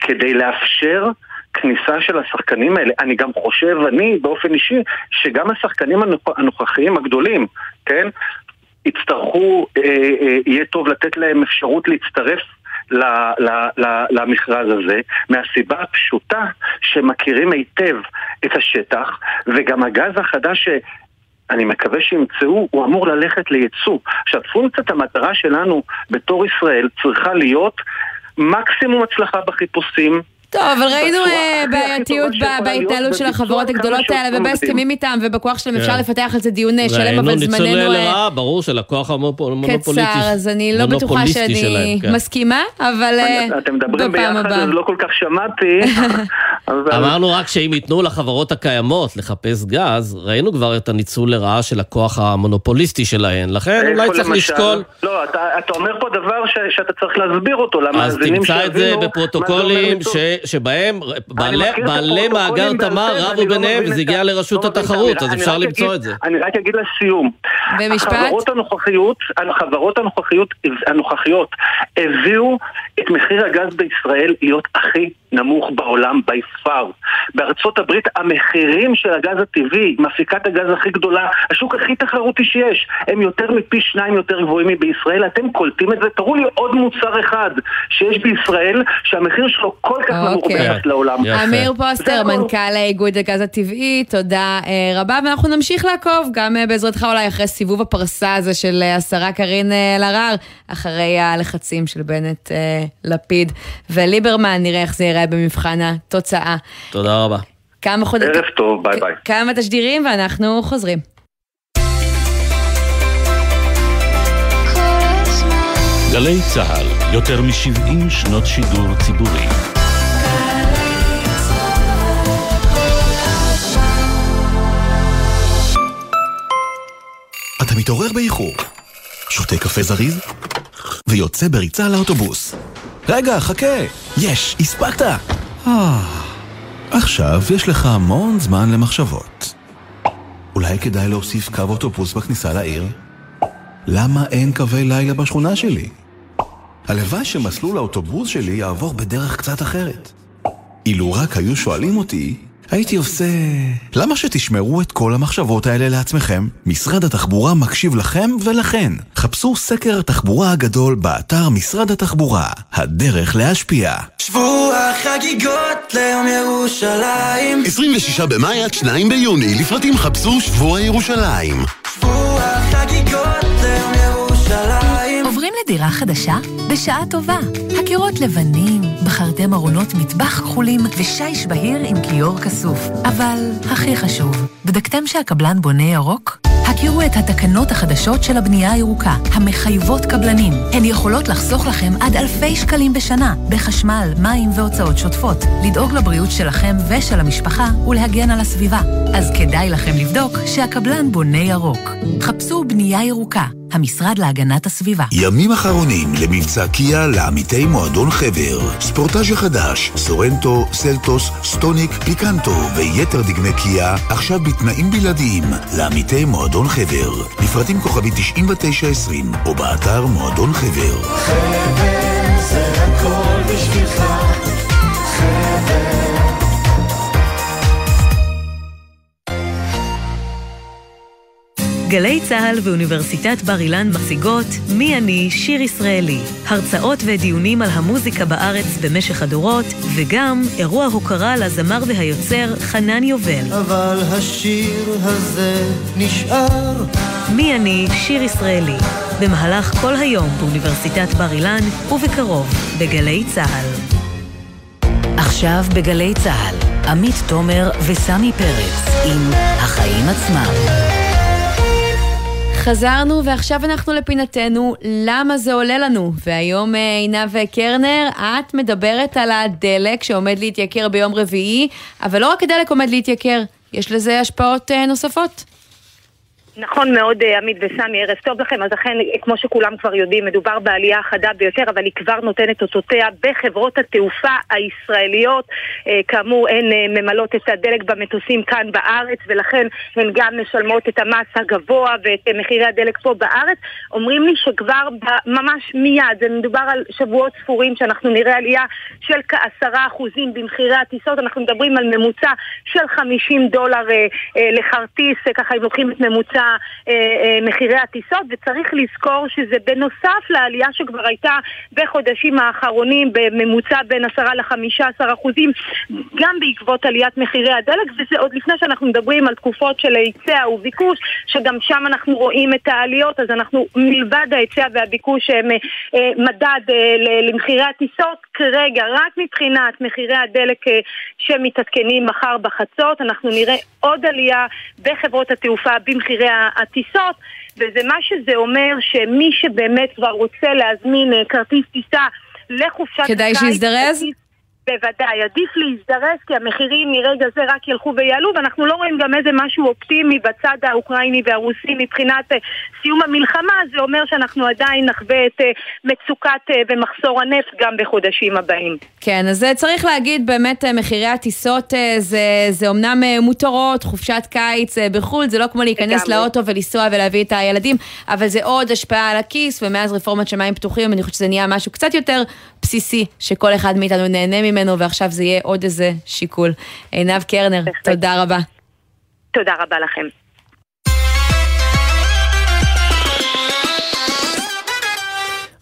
[SPEAKER 7] כדי לאפשר כניסה של השחקנים האלה. אני גם חושב, אני באופן אישי, שגם השחקנים הנוכ- הנוכחיים הגדולים, כן? יצטרכו, אה, אה, יהיה טוב לתת להם אפשרות להצטרף ל- ל- ל- למכרז הזה, מהסיבה הפשוטה שמכירים היטב את השטח, וגם הגז החדש ש... אני מקווה שימצאו, הוא אמור ללכת לייצוא. עכשיו, פונקציית המטרה שלנו בתור ישראל צריכה להיות מקסימום הצלחה בחיפושים,
[SPEAKER 1] טוב, אבל ראינו אה, בעייתיות בהתנהלות של החברות הגדולות האלה. ובהסכמים איתם ובכוח שלהם אפשר
[SPEAKER 2] כן.
[SPEAKER 1] לפתח על זה דיון אה, שלם,
[SPEAKER 2] ראינו
[SPEAKER 1] אבל זמננו אה,
[SPEAKER 2] לרעה, ברור, של הכוח המונופוליסטי.
[SPEAKER 1] קצר, אז אני לא בטוחה שאני
[SPEAKER 2] כן.
[SPEAKER 1] מסכימה, אבל אה,
[SPEAKER 7] אתם מדברים
[SPEAKER 1] בפעם
[SPEAKER 7] ביחד,
[SPEAKER 1] הבאה.
[SPEAKER 7] אז לא כל כך שמעתי.
[SPEAKER 2] אמרנו רק שאם ייתנו לחברות הקיימות לחפש גז, ראינו כבר את הניצול לרעה של הכוח המונופוליסטי שלהן, לכן אולי צריך? לשקול.
[SPEAKER 7] לא, אתה, אתה אומר פה דבר ש, שאתה צריך להסביר אותו
[SPEAKER 2] אז
[SPEAKER 7] למאזינים
[SPEAKER 2] תמצא את זה
[SPEAKER 7] שיבינו
[SPEAKER 2] בפרוטוקולים. שבהם בעלי, בעלי מאגר תמר רבו
[SPEAKER 7] לא
[SPEAKER 2] ביניהם וזה הגיע לרשות
[SPEAKER 7] לא
[SPEAKER 2] התחרות. אז אפשר למצוא
[SPEAKER 7] אגיד-
[SPEAKER 2] את זה.
[SPEAKER 7] אני רק אגיד לסיום.
[SPEAKER 1] במשפט?
[SPEAKER 7] החברות הנוכחיות, החברות הנוכחיות, הנוכחיות הביאו את מחיר הגז בישראל להיות הכי נמוך בעולם by far. בארצות הברית המחירים של הגז הטבעי, מפיקת הגז הכי גדולה, השוק הכי תחרותי שיש, הם יותר מפי שניים יותר גבוהים מבישראל. אתם קולטים את זה? תראו לי עוד מוצר אחד שיש בישראל שהמחיר שלו כל כך נמוך
[SPEAKER 1] אוקיי.
[SPEAKER 7] לעולם.
[SPEAKER 2] יפה.
[SPEAKER 1] אמיר פוסטר. מנכ"ל איגוד הגז הטבעי, תודה אה, רבה, ואנחנו נמשיך לעקוב, גם אה, בעזרתך אולי אחרי סיבוב הפרסה הזה של אה, השרה קארין אלהרר, אחרי הלחצים של בנט לפיד וליברמן, נראה איך זה ייראה במבחן התוצאה.
[SPEAKER 2] תודה רבה.
[SPEAKER 1] כמה חודשים...
[SPEAKER 7] ערב טוב, ביי ביי.
[SPEAKER 1] כמה תשדירים ואנחנו חוזרים.
[SPEAKER 8] גלי צה"ל, יותר מ-70 שנות שידור ציבורי.
[SPEAKER 9] מתעורר באיחור, שותה קפה זריז, ויוצא בריצה לאוטובוס. רגע, חכה! יש, הספקת! אה, עכשיו יש לך המון זמן למחשבות. אולי כדאי להוסיף קו אוטובוס בכניסה לעיר? למה אין קווי לילה בשכונה שלי? הלוואי שמסלול האוטובוס שלי יעבור בדרך קצת אחרת. אילו רק היו שואלים אותי, הייתי עושה... למה שתשמרו את כל המחשבות האלה לעצמכם? משרד התחבורה מקשיב לכם ולכן. חפשו סקר התחבורה הגדול באתר משרד התחבורה. הדרך להשפיע.
[SPEAKER 10] שבוע חגיגות ליום ירושלים
[SPEAKER 11] 26 במאי עד 2 ביוני, לפרטים חפשו שבוע ירושלים.
[SPEAKER 10] שבוע חגיגות
[SPEAKER 12] לדירה חדשה? בשעה טובה. הקירות לבנים, בחרתם ארונות מטבח כחולים ושיש בהיר עם כיור כסוף. אבל הכי חשוב, בדקתם שהקבלן בונה ירוק? הכירו את התקנות החדשות של הבנייה הירוקה, המחייבות קבלנים. הן יכולות לחסוך לכם עד אלפי שקלים בשנה, בחשמל, מים והוצאות שוטפות, לדאוג לבריאות שלכם ושל המשפחה ולהגן על הסביבה. אז כדאי לכם לבדוק שהקבלן בונה ירוק. חפשו בנייה ירוקה, המשרד להגנת הסביבה.
[SPEAKER 11] ימים אחרונים למבצע קיה לעמיתי מועדון חבר. ספורטאז' החדש, סורנטו, סלטוס, סטוניק, פיקנטו ויתר דגמי קיה, עכשיו בתנאים בלעדיים לעמיתי מועדון חבר. לפרטים כוכבי 9920 או באתר מועדון חבר.
[SPEAKER 10] חבר
[SPEAKER 13] גלי צה"ל ואוניברסיטת בר אילן מציגות מי אני שיר ישראלי. הרצאות ודיונים על המוזיקה בארץ במשך הדורות, וגם אירוע הוקרה לזמר והיוצר חנן יובל.
[SPEAKER 10] אבל השיר הזה נשאר
[SPEAKER 13] מי אני שיר ישראלי. במהלך כל היום באוניברסיטת בר אילן, ובקרוב בגלי צה"ל. עכשיו בגלי צה"ל, עמית תומר וסמי פרץ עם החיים עצמם.
[SPEAKER 1] חזרנו ועכשיו אנחנו לפינתנו למה זה עולה לנו והיום אה, עינב קרנר את מדברת על הדלק שעומד להתייקר ביום רביעי אבל לא רק הדלק עומד להתייקר יש לזה השפעות אה, נוספות.
[SPEAKER 4] נכון מאוד, אה, עמית וסמי, ערב טוב לכם. אז אכן, אה, כמו שכולם כבר יודעים, מדובר בעלייה חדה ביותר, אבל היא כבר נותנת אותותיה בחברות התעופה הישראליות. אה, כאמור, הן ממלאות את הדלק במטוסים כאן בארץ, ולכן הן גם משלמות את המס הגבוה ואת מחירי הדלק פה בארץ. אומרים לי שכבר ממש מיד, זה מדובר על שבועות ספורים שאנחנו נראה עלייה של כעשרה אחוזים במחירי הטיסות. אנחנו מדברים על ממוצע של 50 דולר לכרטיס, ככה אם לוקחים את ממוצע מחירי הטיסות, וצריך לזכור שזה בנוסף לעלייה שכבר הייתה בחודשים האחרונים בממוצע בין 10 ל-15 אחוזים, גם בעקבות עליית מחירי הדלק, וזה עוד לפני שאנחנו מדברים על תקופות של היצע וביקוש, שגם שם אנחנו רואים את העליות, אז אנחנו מלבד ההיצע והביקוש הם אה, אה, מדד אה, למחירי הטיסות, כרגע רק מבחינת מחירי הדלק אה, שמתעדכנים מחר בחצות, אנחנו נראה עוד עלייה בחברות התעופה במחירי הטיסות, וזה מה שזה אומר שמי שבאמת כבר רוצה להזמין אה, כרטיס טיסה לחופשת
[SPEAKER 1] כדאי
[SPEAKER 4] הקיץ,
[SPEAKER 1] שיזדרז?
[SPEAKER 5] בוודאי, עדיף להזדרז כי המחירים מרגע זה רק ילכו ויעלו ואנחנו לא רואים גם איזה משהו אופטימי בצד האוקראיני והרוסי מבחינת אה, סיום המלחמה, זה אומר שאנחנו עדיין נחווה את אה, מצוקת אה, ומחסור הנפט גם בחודשים הבאים.
[SPEAKER 1] כן, אז צריך להגיד באמת מחירי הטיסות זה, זה אומנם מותרות, חופשת קיץ בחו"ל, זה לא כמו להיכנס
[SPEAKER 5] לגמרי.
[SPEAKER 1] לאוטו ולנסוע ולהביא את הילדים, אבל זה עוד השפעה על הכיס, ומאז רפורמת שמיים פתוחים אני חושבת שזה נהיה משהו קצת יותר בסיסי, שכל אחד מאיתנו נהנה ממנו, ועכשיו זה יהיה עוד איזה שיקול. עינב קרנר, תודה רבה.
[SPEAKER 5] תודה רבה לכם.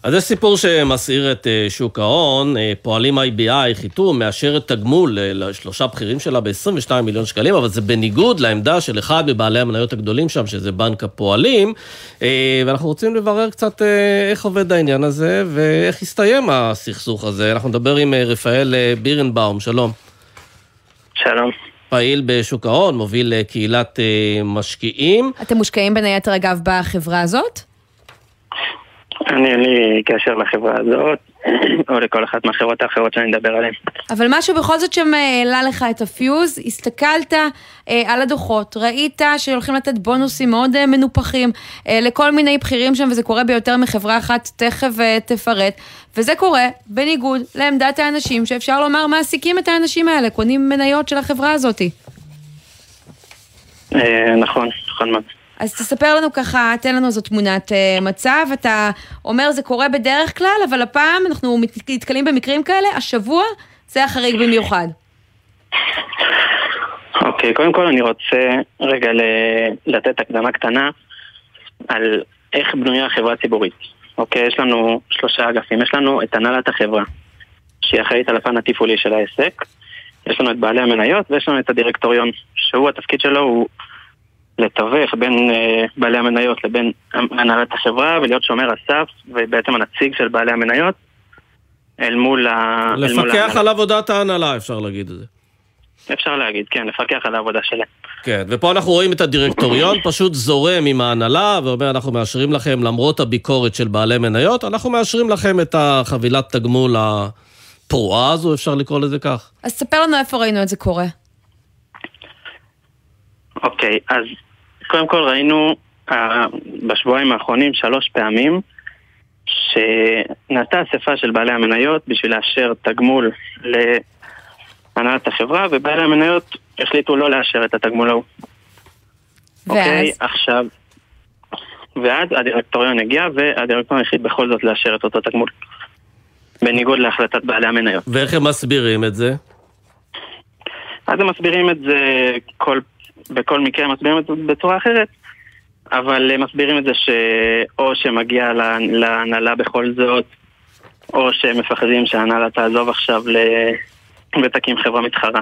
[SPEAKER 2] אז יש סיפור שמסעיר את אה, שוק ההון, אה, פועלים IBI, חיתום, מאשרת תגמול אה, לשלושה בכירים שלה ב-22 מיליון שקלים, אבל זה בניגוד לעמדה של אחד מבעלי המניות הגדולים שם, שזה בנק הפועלים, ואנחנו רוצים לברר קצת איך עובד העניין הזה, ואיך הסתיים הסכסוך הזה. אנחנו נדבר עם רפאל בירנבאום, שלום.
[SPEAKER 14] שלום.
[SPEAKER 2] פעיל בשוק ההון, מוביל קהילת משקיעים.
[SPEAKER 1] אתם מושקעים בין היתר אגב בחברה הזאת?
[SPEAKER 14] אני אין לי קשר לחברה הזאת, או לכל אחת מהחברות האחרות שאני מדבר עליהן.
[SPEAKER 1] אבל משהו בכל זאת שם העלה לך את הפיוז, הסתכלת אה, על הדוחות, ראית שהולכים לתת בונוסים מאוד אה, מנופחים אה, לכל מיני בכירים שם, וזה קורה ביותר מחברה אחת, תכף אה, תפרט, וזה קורה בניגוד לעמדת האנשים שאפשר לומר מעסיקים את האנשים האלה, קונים מניות של החברה הזאת.
[SPEAKER 14] אה, נכון, נכון מאוד.
[SPEAKER 1] אז תספר לנו ככה, תן לנו איזו תמונת אה, מצב, אתה אומר זה קורה בדרך כלל, אבל הפעם אנחנו נתקלים במקרים כאלה, השבוע זה החריג במיוחד.
[SPEAKER 14] אוקיי, קודם כל אני רוצה רגע לתת הקדמה קטנה על איך בנויה החברה הציבורית. אוקיי, יש לנו שלושה אגפים. יש לנו את הנהלת החברה, שהיא אחראית על הפן התפעולי של העסק. יש לנו את בעלי המניות ויש לנו את הדירקטוריון, שהוא התפקיד שלו הוא לתווך בין אה, בעלי המניות לבין הנהלת החברה ולהיות שומר הסף ובעצם הנציג של בעלי המניות אל מול ה... מול
[SPEAKER 2] לפקח. על עבודת ההנהלה, אפשר להגיד את זה.
[SPEAKER 14] אפשר להגיד, כן, לפקח על העבודה שלהם.
[SPEAKER 2] כן, ופה אנחנו רואים את הדירקטוריון פשוט זורם עם ההנהלה ואומר, אנחנו מאשרים לכם, למרות הביקורת של בעלי מניות, אנחנו מאשרים לכם את החבילת תגמול הפרועה הזו, אפשר לקרוא לזה כך.
[SPEAKER 1] אז ספר לנו איפה ראינו את זה קורה.
[SPEAKER 14] אוקיי, אז קודם כל ראינו אה, בשבועיים האחרונים שלוש פעמים שנעשתה אספה של בעלי המניות בשביל לאשר תגמול להנהלת החברה, ובעלי המניות החליטו לא לאשר את התגמול ההוא. אוקיי,
[SPEAKER 1] ואז?
[SPEAKER 14] עכשיו... ואז הדירקטוריון הגיע, והדירקטוריון החליט בכל זאת לאשר את אותו תגמול. בניגוד להחלטת בעלי המניות.
[SPEAKER 2] ואיך הם מסבירים את זה?
[SPEAKER 14] אז הם מסבירים את זה כל, בכל מקרה, מסבירים את זה בצורה אחרת, אבל הם מסבירים את זה שאו שמגיע לה- להנהלה בכל זאת, או שהם מפחדים שההנהלה תעזוב עכשיו. ותקים חברה מתחרה.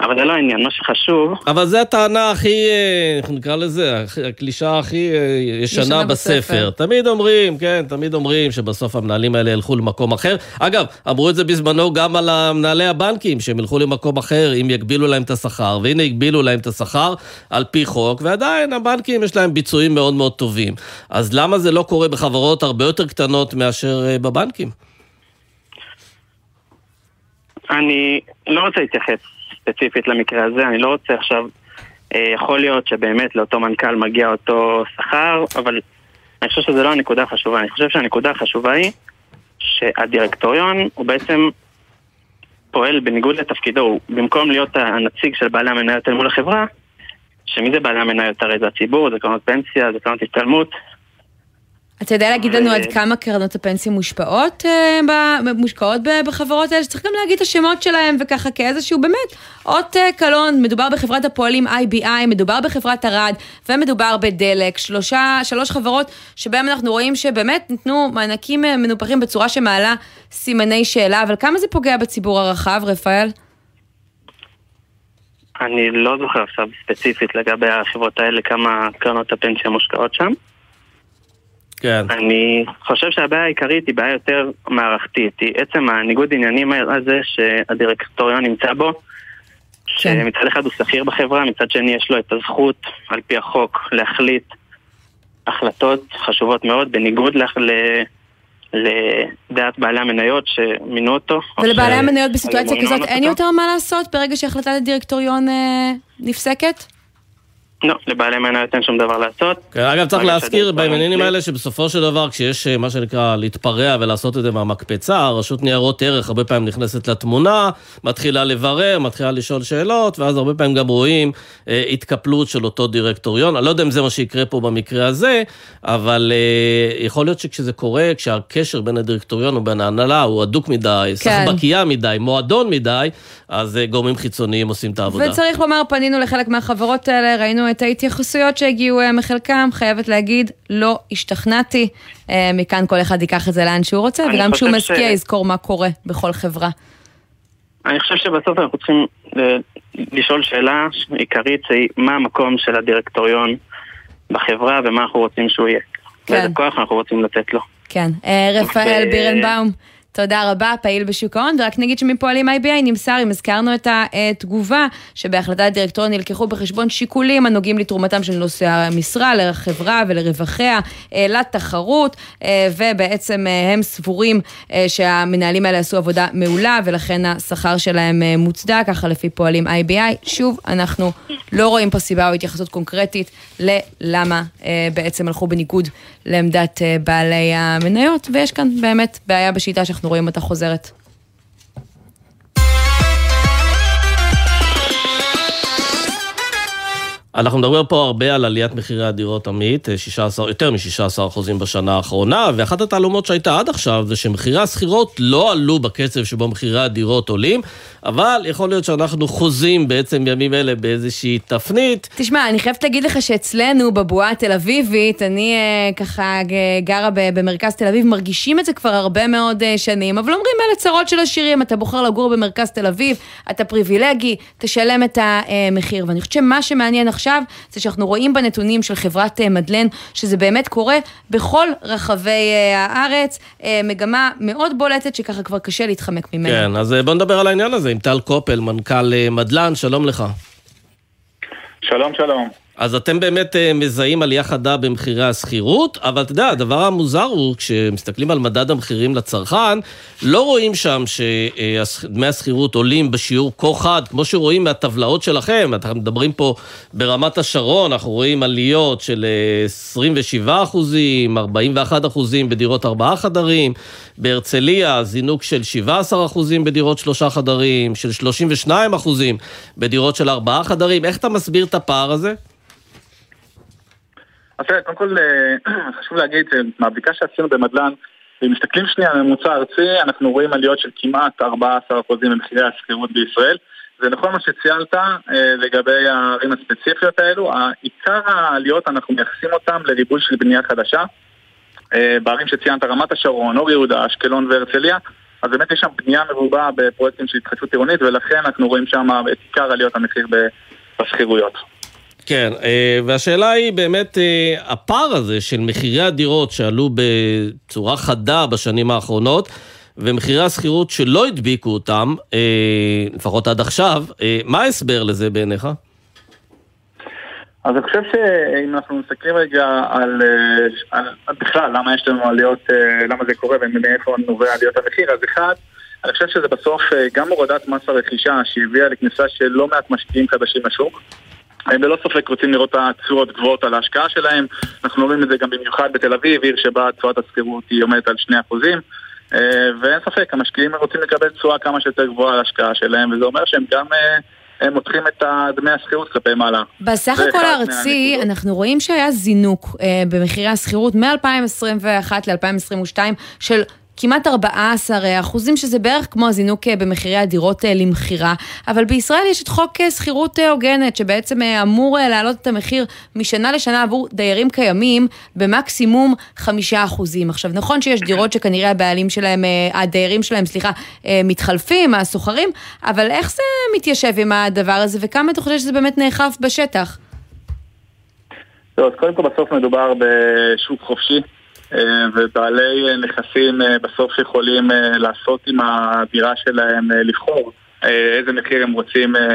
[SPEAKER 14] אבל זה לא העניין, מה שחשוב...
[SPEAKER 2] אבל זו הטענה הכי, אה, איך נקרא לזה, הקלישאה הכי אה, ישנה
[SPEAKER 14] ישנה
[SPEAKER 2] בספר.
[SPEAKER 14] בספר.
[SPEAKER 2] תמיד אומרים, כן, תמיד אומרים שבסוף המנהלים האלה ילכו למקום אחר. אגב, אמרו את זה בזמנו גם על מנהלי הבנקים, שהם ילכו למקום אחר אם יגבילו להם את השכר, והנה הגבילו להם את השכר על פי חוק, ועדיין הבנקים יש להם ביצועים מאוד מאוד טובים. אז למה זה לא קורה בחברות הרבה יותר קטנות מאשר אה, בבנקים?
[SPEAKER 14] אני לא רוצה להתייחס ספציפית למקרה הזה, אני לא רוצה עכשיו... אה, יכול להיות שבאמת לאותו מנכ"ל מגיע אותו שכר, אבל אני חושב שזו לא הנקודה החשובה. אני חושב שהנקודה החשובה היא שהדירקטוריון הוא בעצם פועל בניגוד לתפקידו. הוא, במקום להיות הנציג של בעלי המניות אל מול החברה, שמי זה בעלי המניות? הרי זה הציבור, זה קרנות פנסיה, זה קרנות השתלמות.
[SPEAKER 1] אתה יודע להגיד לנו עד כמה קרנות הפנסיה מושפעות, אה, מושקעות בחברות האלה, שצריך גם להגיד את השמות שלהם וככה כאיזשהו באמת אות אה, קלון, מדובר בחברת הפועלים IBI, מדובר בחברת ארד ומדובר בדלק, שלושה, שלוש חברות שבהם אנחנו רואים שבאמת ניתנו מענקים אה, מנופחים בצורה שמעלה סימני שאלה, אבל כמה זה פוגע בציבור הרחב, רפאל?
[SPEAKER 14] אני לא זוכר עכשיו ספציפית לגבי החברות האלה, כמה קרנות הפנסיה מושקעות שם.
[SPEAKER 2] כן.
[SPEAKER 14] אני חושב שהבעיה העיקרית היא בעיה יותר מערכתית. היא עצם הניגוד עניינים הזה שהדירקטוריון נמצא בו, שמצד אחד הוא שכיר בחברה, מצד שני יש לו את הזכות, על פי החוק, להחליט החלטות חשובות מאוד, בניגוד לח... ל... לדעת בעלי המניות שמינו אותו. או
[SPEAKER 1] ולבעלי
[SPEAKER 14] ש-
[SPEAKER 1] המניות בסיטואציה כזאת אין
[SPEAKER 14] אותו.
[SPEAKER 1] יותר מה לעשות ברגע שהחלטת הדירקטוריון אה, נפסקת?
[SPEAKER 14] לא, לבעלי מניות אין שום דבר לעשות.
[SPEAKER 2] כן, אגב, צריך להזכיר בעניינים האלה שבסופו של דבר, כשיש אה, מה שנקרא להתפרע ולעשות את זה מהמקפצה, הרשות ניירות ערך הרבה פעמים נכנסת לתמונה, מתחילה לברר, מתחילה לשאול שאלות, ואז הרבה פעמים גם רואים אה, התקפלות של אותו דירקטוריון. אני לא יודע אם זה מה שיקרה פה במקרה הזה, אבל אה, יכול להיות שכשזה קורה, כשהקשר בין הדירקטוריון ובין ההנהלה הוא הדוק מדי,
[SPEAKER 1] כן.
[SPEAKER 2] סחבקייה מדי, מועדון מדי, אז אה, גורמים חיצוניים עושים את העבודה.
[SPEAKER 1] וצריך לומר, פנינו לחלק מהחברות האלה, ראינו את ההתייחסויות שהגיעו אה, מחלקם, חייבת להגיד, לא השתכנעתי. אה, מכאן כל אחד ייקח את זה לאן שהוא רוצה, וגם כשהוא
[SPEAKER 14] חושב ש-
[SPEAKER 1] יזכור מה קורה בכל חברה.
[SPEAKER 14] אני חושב שבסוף אנחנו צריכים ל- לשאול שאלה עיקרית, מה המקום של הדירקטוריון בחברה ומה אנחנו רוצים שהוא יהיה.
[SPEAKER 1] כן.
[SPEAKER 14] ואיזה כוח אנחנו רוצים לתת לו.
[SPEAKER 1] כן. אה, רפאל
[SPEAKER 14] ו-
[SPEAKER 1] בירנבאום, תודה רבה, פעיל בשוק ההון, ורק נגיד שמפועלים IBI נמסר, אם הזכרנו את התגובה, שבהחלטת הדירקטוריון נלקחו בחשבון שיקולים הנוגעים לתרומתם של נושאי המשרה לחברה ולרווחיה, אה, לתחרות, אה, ובעצם אה, הם סבורים שהמנהלים האלה עשו עבודה מעולה, ולכן השכר שלהם מוצדק, ככה לפי פועלים IBI. שוב, אנחנו לא רואים פה סיבה או התייחסות קונקרטית ללמה בעצם הלכו בניגוד לעמדת אה, בעלי המניות, ויש כאן באמת בעיה בשיטה שאנחנו רואים אותה חוזרת.
[SPEAKER 2] אנחנו מדברים פה הרבה על עליית מחירי הדירות עמית, אה, 16, יותר מ-16% בשנה האחרונה, ואחת התעלומות שהייתה עד עכשיו זה שמחירי השכירות לא עלו בקצב שבו מחירי הדירות עולים, אבל יכול להיות שאנחנו חוזים בעצם בימים אלה באיזושהי תפנית.
[SPEAKER 1] תשמע, אני חייבת להגיד לך שאצלנו בבועה התל אביבית, אני אה, ככה גרה במרכז תל אביב, מרגישים את זה כבר הרבה מאוד אה, שנים, אבל אומרים אלה צרות של עשירים, אתה בוחר לגור במרכז תל אביב, אתה פריבילגי, תשלם את המחיר. ואני חושבת שמה שמעניין עכשיו, זה שאנחנו רואים בנתונים של חברת אה, מדלן, שזה באמת קורה בכל רחבי אה, הארץ, אה, מגמה מאוד בולטת שככה כבר קשה להתחמק ממנה.
[SPEAKER 2] כן, אז בוא נדבר על העניין הזה עם טל קופל, מנכ"ל מדלן, שלום לך.
[SPEAKER 15] שלום, שלום.
[SPEAKER 2] אז אתם באמת אה, מזהים עלייה חדה במחירי השכירות, אבל אתה יודע, הדבר המוזר הוא, כשמסתכלים על מדד המחירים לצרכן, לא רואים שם שדמי השכירות עולים בשיעור כה חד, כמו שרואים מהטבלאות שלכם, אנחנו מדברים פה ברמת השרון, אנחנו רואים עליות של אה, 27 אחוזים, 41 אחוזים בדירות ארבעה חדרים, בהרצליה זינוק של 17 אחוזים בדירות שלושה חדרים, של 32 אחוזים בדירות של ארבעה חדרים, איך אתה מסביר את הפער הזה?
[SPEAKER 15] אז תראה, קודם כל אה, חשוב להגיד שמהבדיקה שעשינו במדלן, אם מסתכלים שנייה על ממוצע ארצי, אנחנו רואים עליות של כמעט 14% במחירי השכירות בישראל. זה נכון מה שציינת אה, לגבי הערים הספציפיות האלו, עיקר העליות אנחנו מייחסים אותם לריבוי של בנייה חדשה. אה, בערים שציינת, רמת השרון, אור יהודה, אשקלון והרצליה, אז באמת יש שם בנייה מרובה בפרויקטים של התחדשות עירונית, ולכן אנחנו רואים שם את עיקר עליות המחיר בשכירויות.
[SPEAKER 2] כן, אה, והשאלה היא באמת, אה, הפער הזה של מחירי הדירות שעלו בצורה חדה בשנים האחרונות, ומחירי השכירות שלא הדביקו אותם, אה, לפחות עד עכשיו, מה ההסבר לזה בעיניך?
[SPEAKER 15] אז אני חושב שאם אנחנו מסתכלים רגע על, על, על בכלל למה יש לנו עליות, למה זה קורה ומאיפה נובע עליות המחיר, אז אחד, אני חושב שזה בסוף גם הורדת מס הרכישה שהביאה לכניסה של לא מעט משקיעים חדשים לשוק. הם ללא ספק רוצים לראות את התשואות גבוהות על ההשקעה שלהם, אנחנו רואים את זה גם במיוחד בתל אביב, עיר שבה תשואת השכירות היא עומדת על 2%. אה, ואין ספק, המשקיעים רוצים לקבל תשואה כמה שיותר גבוהה על ההשקעה שלהם, וזה אומר שהם גם אה, הם מותחים את דמי השכירות כלפי מעלה.
[SPEAKER 1] בסך הכל הארצי. אנחנו רואים שהיה זינוק אה, במחירי השכירות מ-2021 ל-2022 של כמעט 14 אחוזים, שזה בערך כמו הזינוק אה, במחירי הדירות אה, למכירה. אבל בישראל יש את חוק אה, שכירות הוגנת, שבעצם אמור להעלות את המחיר משנה לשנה עבור דיירים קיימים במקסימום 5 אחוזים. עכשיו, נכון שיש דירות שכנראה הבעלים שלהם, הדיירים שלהם, סליחה, מתחלפים, הסוחרים, אבל איך זה מתיישב עם הדבר הזה, וכמה אתה חושב שזה באמת נאכף בשטח?
[SPEAKER 15] טוב, אז קודם כל בסוף מדובר בשוק חופשי, ובעלי נכסים אה, בסוף יכולים אה, לעשות עם הדירה שלהם, אה, לבחור אה, איזה מחיר הם רוצים אה,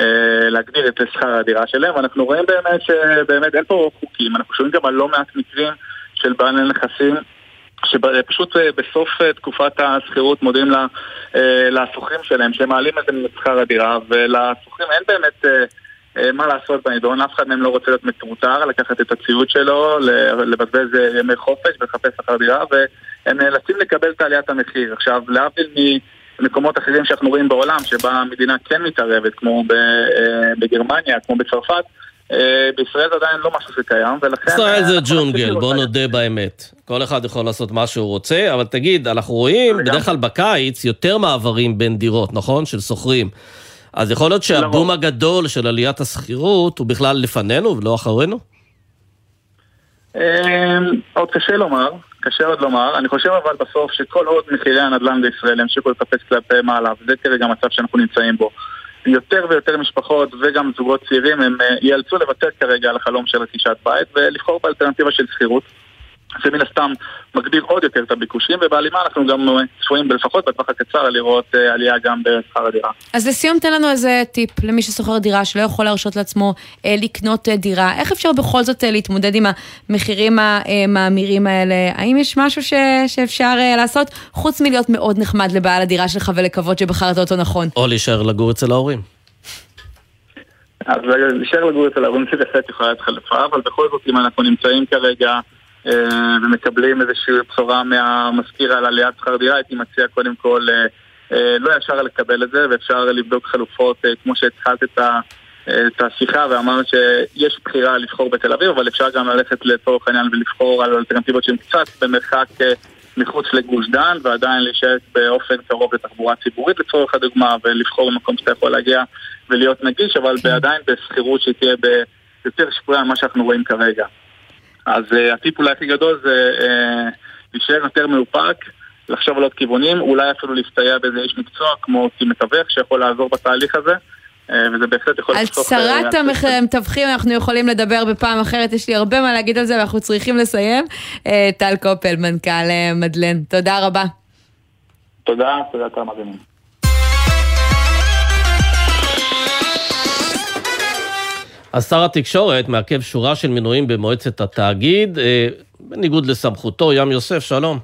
[SPEAKER 15] אה, להגדיר את שכר הדירה שלהם, ואנחנו רואים באמת שבאמת אין פה חוקים, אנחנו שומעים גם על לא מעט מקרים של בעלי נכסים שפשוט אה, בסוף אה, תקופת השכירות מודיעים אה, לשוכרים שלהם שהם מעלים את זה משכר הדירה ולשוכרים אין באמת אה, אה, מה לעשות בנידון, אף אחד מהם לא רוצה להיות מטורטר, לקחת את הציוד שלו, לבזבז אה, ימי חופש ולחפש שכר דירה והם נאלצים לקבל את עליית המחיר. עכשיו, להבדיל ממקומות אחרים שאנחנו רואים בעולם, שבה המדינה כן מתערבת, כמו אה, בגרמניה, כמו בצרפת, אה, בישראל זה עדיין לא משהו שקיים, ולכן...
[SPEAKER 2] ישראל
[SPEAKER 15] אה,
[SPEAKER 2] זה ג'ונגל, בוא. נודה באמת. כל אחד יכול לעשות מה שהוא רוצה, אבל תגיד, אנחנו רואים בדרך כלל בקיץ יותר מעברים בין דירות, נכון? של שוכרים. אז יכול להיות שהבום הגדול של עליית השכירות הוא בכלל לפנינו ולא אחרינו?
[SPEAKER 15] אה, עוד קשה לומר, קשה עוד לומר. אני חושב אבל בסוף שכל עוד מחירי הנדל"ן בישראל ימשיכו לטפס כלפי מעלה, וזה כרגע המצב שאנחנו נמצאים בו. יותר ויותר משפחות וגם זוגות צעירים הם אה, ייאלצו לוותר כרגע על החלום של רכישת בית ולבחור באלטרנטיבה של שכירות. זה מן הסתם מגביר עוד יותר את הביקושים, ובהלימה אנחנו גם אה, צפויים לפחות בטווח הקצר לראות אה, עלייה גם בשכר הדירה.
[SPEAKER 1] אז לסיום תן לנו איזה טיפ למי ששוכר דירה שלא יכול להרשות לעצמו אה, לקנות דירה. איך אפשר בכל זאת להתמודד עם המחירים המאמירים האלה? האם יש משהו ש, שאפשר לעשות חוץ מלהיות מאוד נחמד לבעל הדירה שלך ולקוות שבחרת אותו נכון?
[SPEAKER 2] או להישאר לגור אצל ההורים.
[SPEAKER 15] אז להישאר לגור אצל ההורים זה בהחלט יכולה להיות חלופה, אבל בכל זאת אם אנחנו נמצאים כרגע ומקבלים איזושהי בשורה מהמזכיר על עליית שכר דירה, הייתי מציע קודם כל אה, אה, לא ישר לקבל את זה, ואפשר לבדוק חלופות אה, כמו שהתחלת את ה... את השיחה ואמרת שיש בחירה לבחור בתל אביב, אבל אפשר גם ללכת לצורך העניין ולבחור על אלטרנטיבות שהן קצת במרחק אה, מחוץ לגוש דן ועדיין להישאר באופן קרוב לתחבורה ציבורית לצורך הדוגמה ולבחור במקום שאתה יכול להגיע ולהיות נגיש, אבל עדיין בשכירות שתהיה ביותר שפויה ממה שאנחנו רואים כרגע. אז uh, הטיפ אולי הכי גדול זה uh, להישאר יותר מאופק, לחשוב על עוד כיוונים, אולי אפילו להסתייע באיזה איש מקצוע כמו כמתווך שיכול לעזור בתהליך הזה. אה, וזה בהחלט יכול
[SPEAKER 1] על
[SPEAKER 15] לחסוך...
[SPEAKER 1] צרת
[SPEAKER 15] אה,
[SPEAKER 1] המח- המתווכים אנחנו יכולים לדבר בפעם אחרת, יש לי הרבה מה להגיד על זה ואנחנו צריכים לסיים. טל קופל, מנכ"ל מדלן, תודה רבה.
[SPEAKER 15] תודה, תודה, תודה מאזינים.
[SPEAKER 2] אז שר התקשורת מעכב שורה של מינויים במועצת התאגיד, אה, בניגוד לסמכותו, ים יוסף, שלום.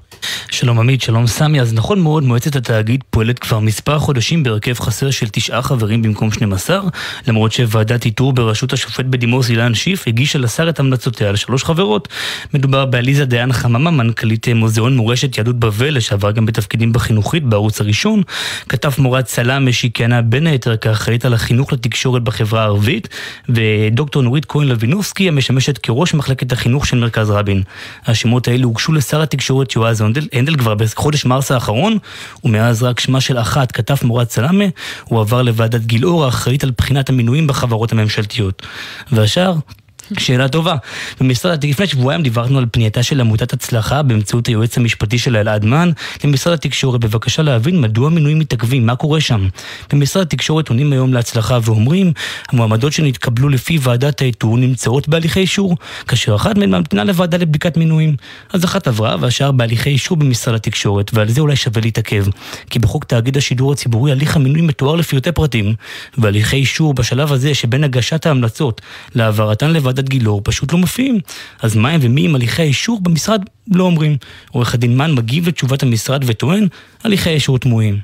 [SPEAKER 16] שלום עמית, שלום סמי. אז נכון מאוד, מועצת התאגיד פועלת כבר מספר חודשים בהרכב חסר של תשעה חברים במקום 12, למרות שוועדת איתור בראשות השופט בדימוס אילן שיף הגישה לשר את המלצותיה לשלוש חברות. מדובר בעליזה דיין חממה, מנכ"לית מוזיאון מורשת יהדות בבל, לשעבר גם בתפקידים בחינוכית בערוץ הראשון. כתב מורת סלאמה שכיהנה בין היתר כאחראית על החינוך לתקשורת בחברה הערבית, ודוקטור נורית כהן לוינובסקי, המשמשת כראש מחלקת החינוך של מרכז רבין. השמות האלו הוגשו לשר התקשורת יועז הנדל, הנדל כבר בחודש מרס האחרון, ומאז רק שמה של אחת, כתב מורד סלאמה, הוא עבר לוועדת גילאור האחראית על בחינת המינויים בחברות הממשלתיות. והשאר, שאלה טובה. במשרד, לפני שבועיים דיברנו על פנייתה של עמותת הצלחה באמצעות היועץ המשפטי שלה אלעד מן למשרד התקשורת בבקשה להבין מדוע מינויים מתעכבים, מה קורה שם. במשרד התקשורת עונים היום להצלחה ואומרים המועמדות שנתקבלו לפי ועדת האיתור נמצאות בהליכי אישור, כאשר אחת מהן ממתינה לוועדה לבדיקת מינויים. אז אחת עברה והשאר בהליכי אישור במשרד התקשורת, ועל זה אולי שווה להתעכב. כי בחוק תאגיד השידור הציבורי הליך המינוי מתואר לפרטי פרטים, והליכי אישור בשלב הזה שבין הגשת ההמלצות להעברתן לוועדת גילאור פשוט לא מופיעים. אז מה הם ומי עם הליכי האישור במשרד לא אומרים. עורך הדין מן מגיב לתשובת המשרד וטוען, הליכי האישור תמוהים.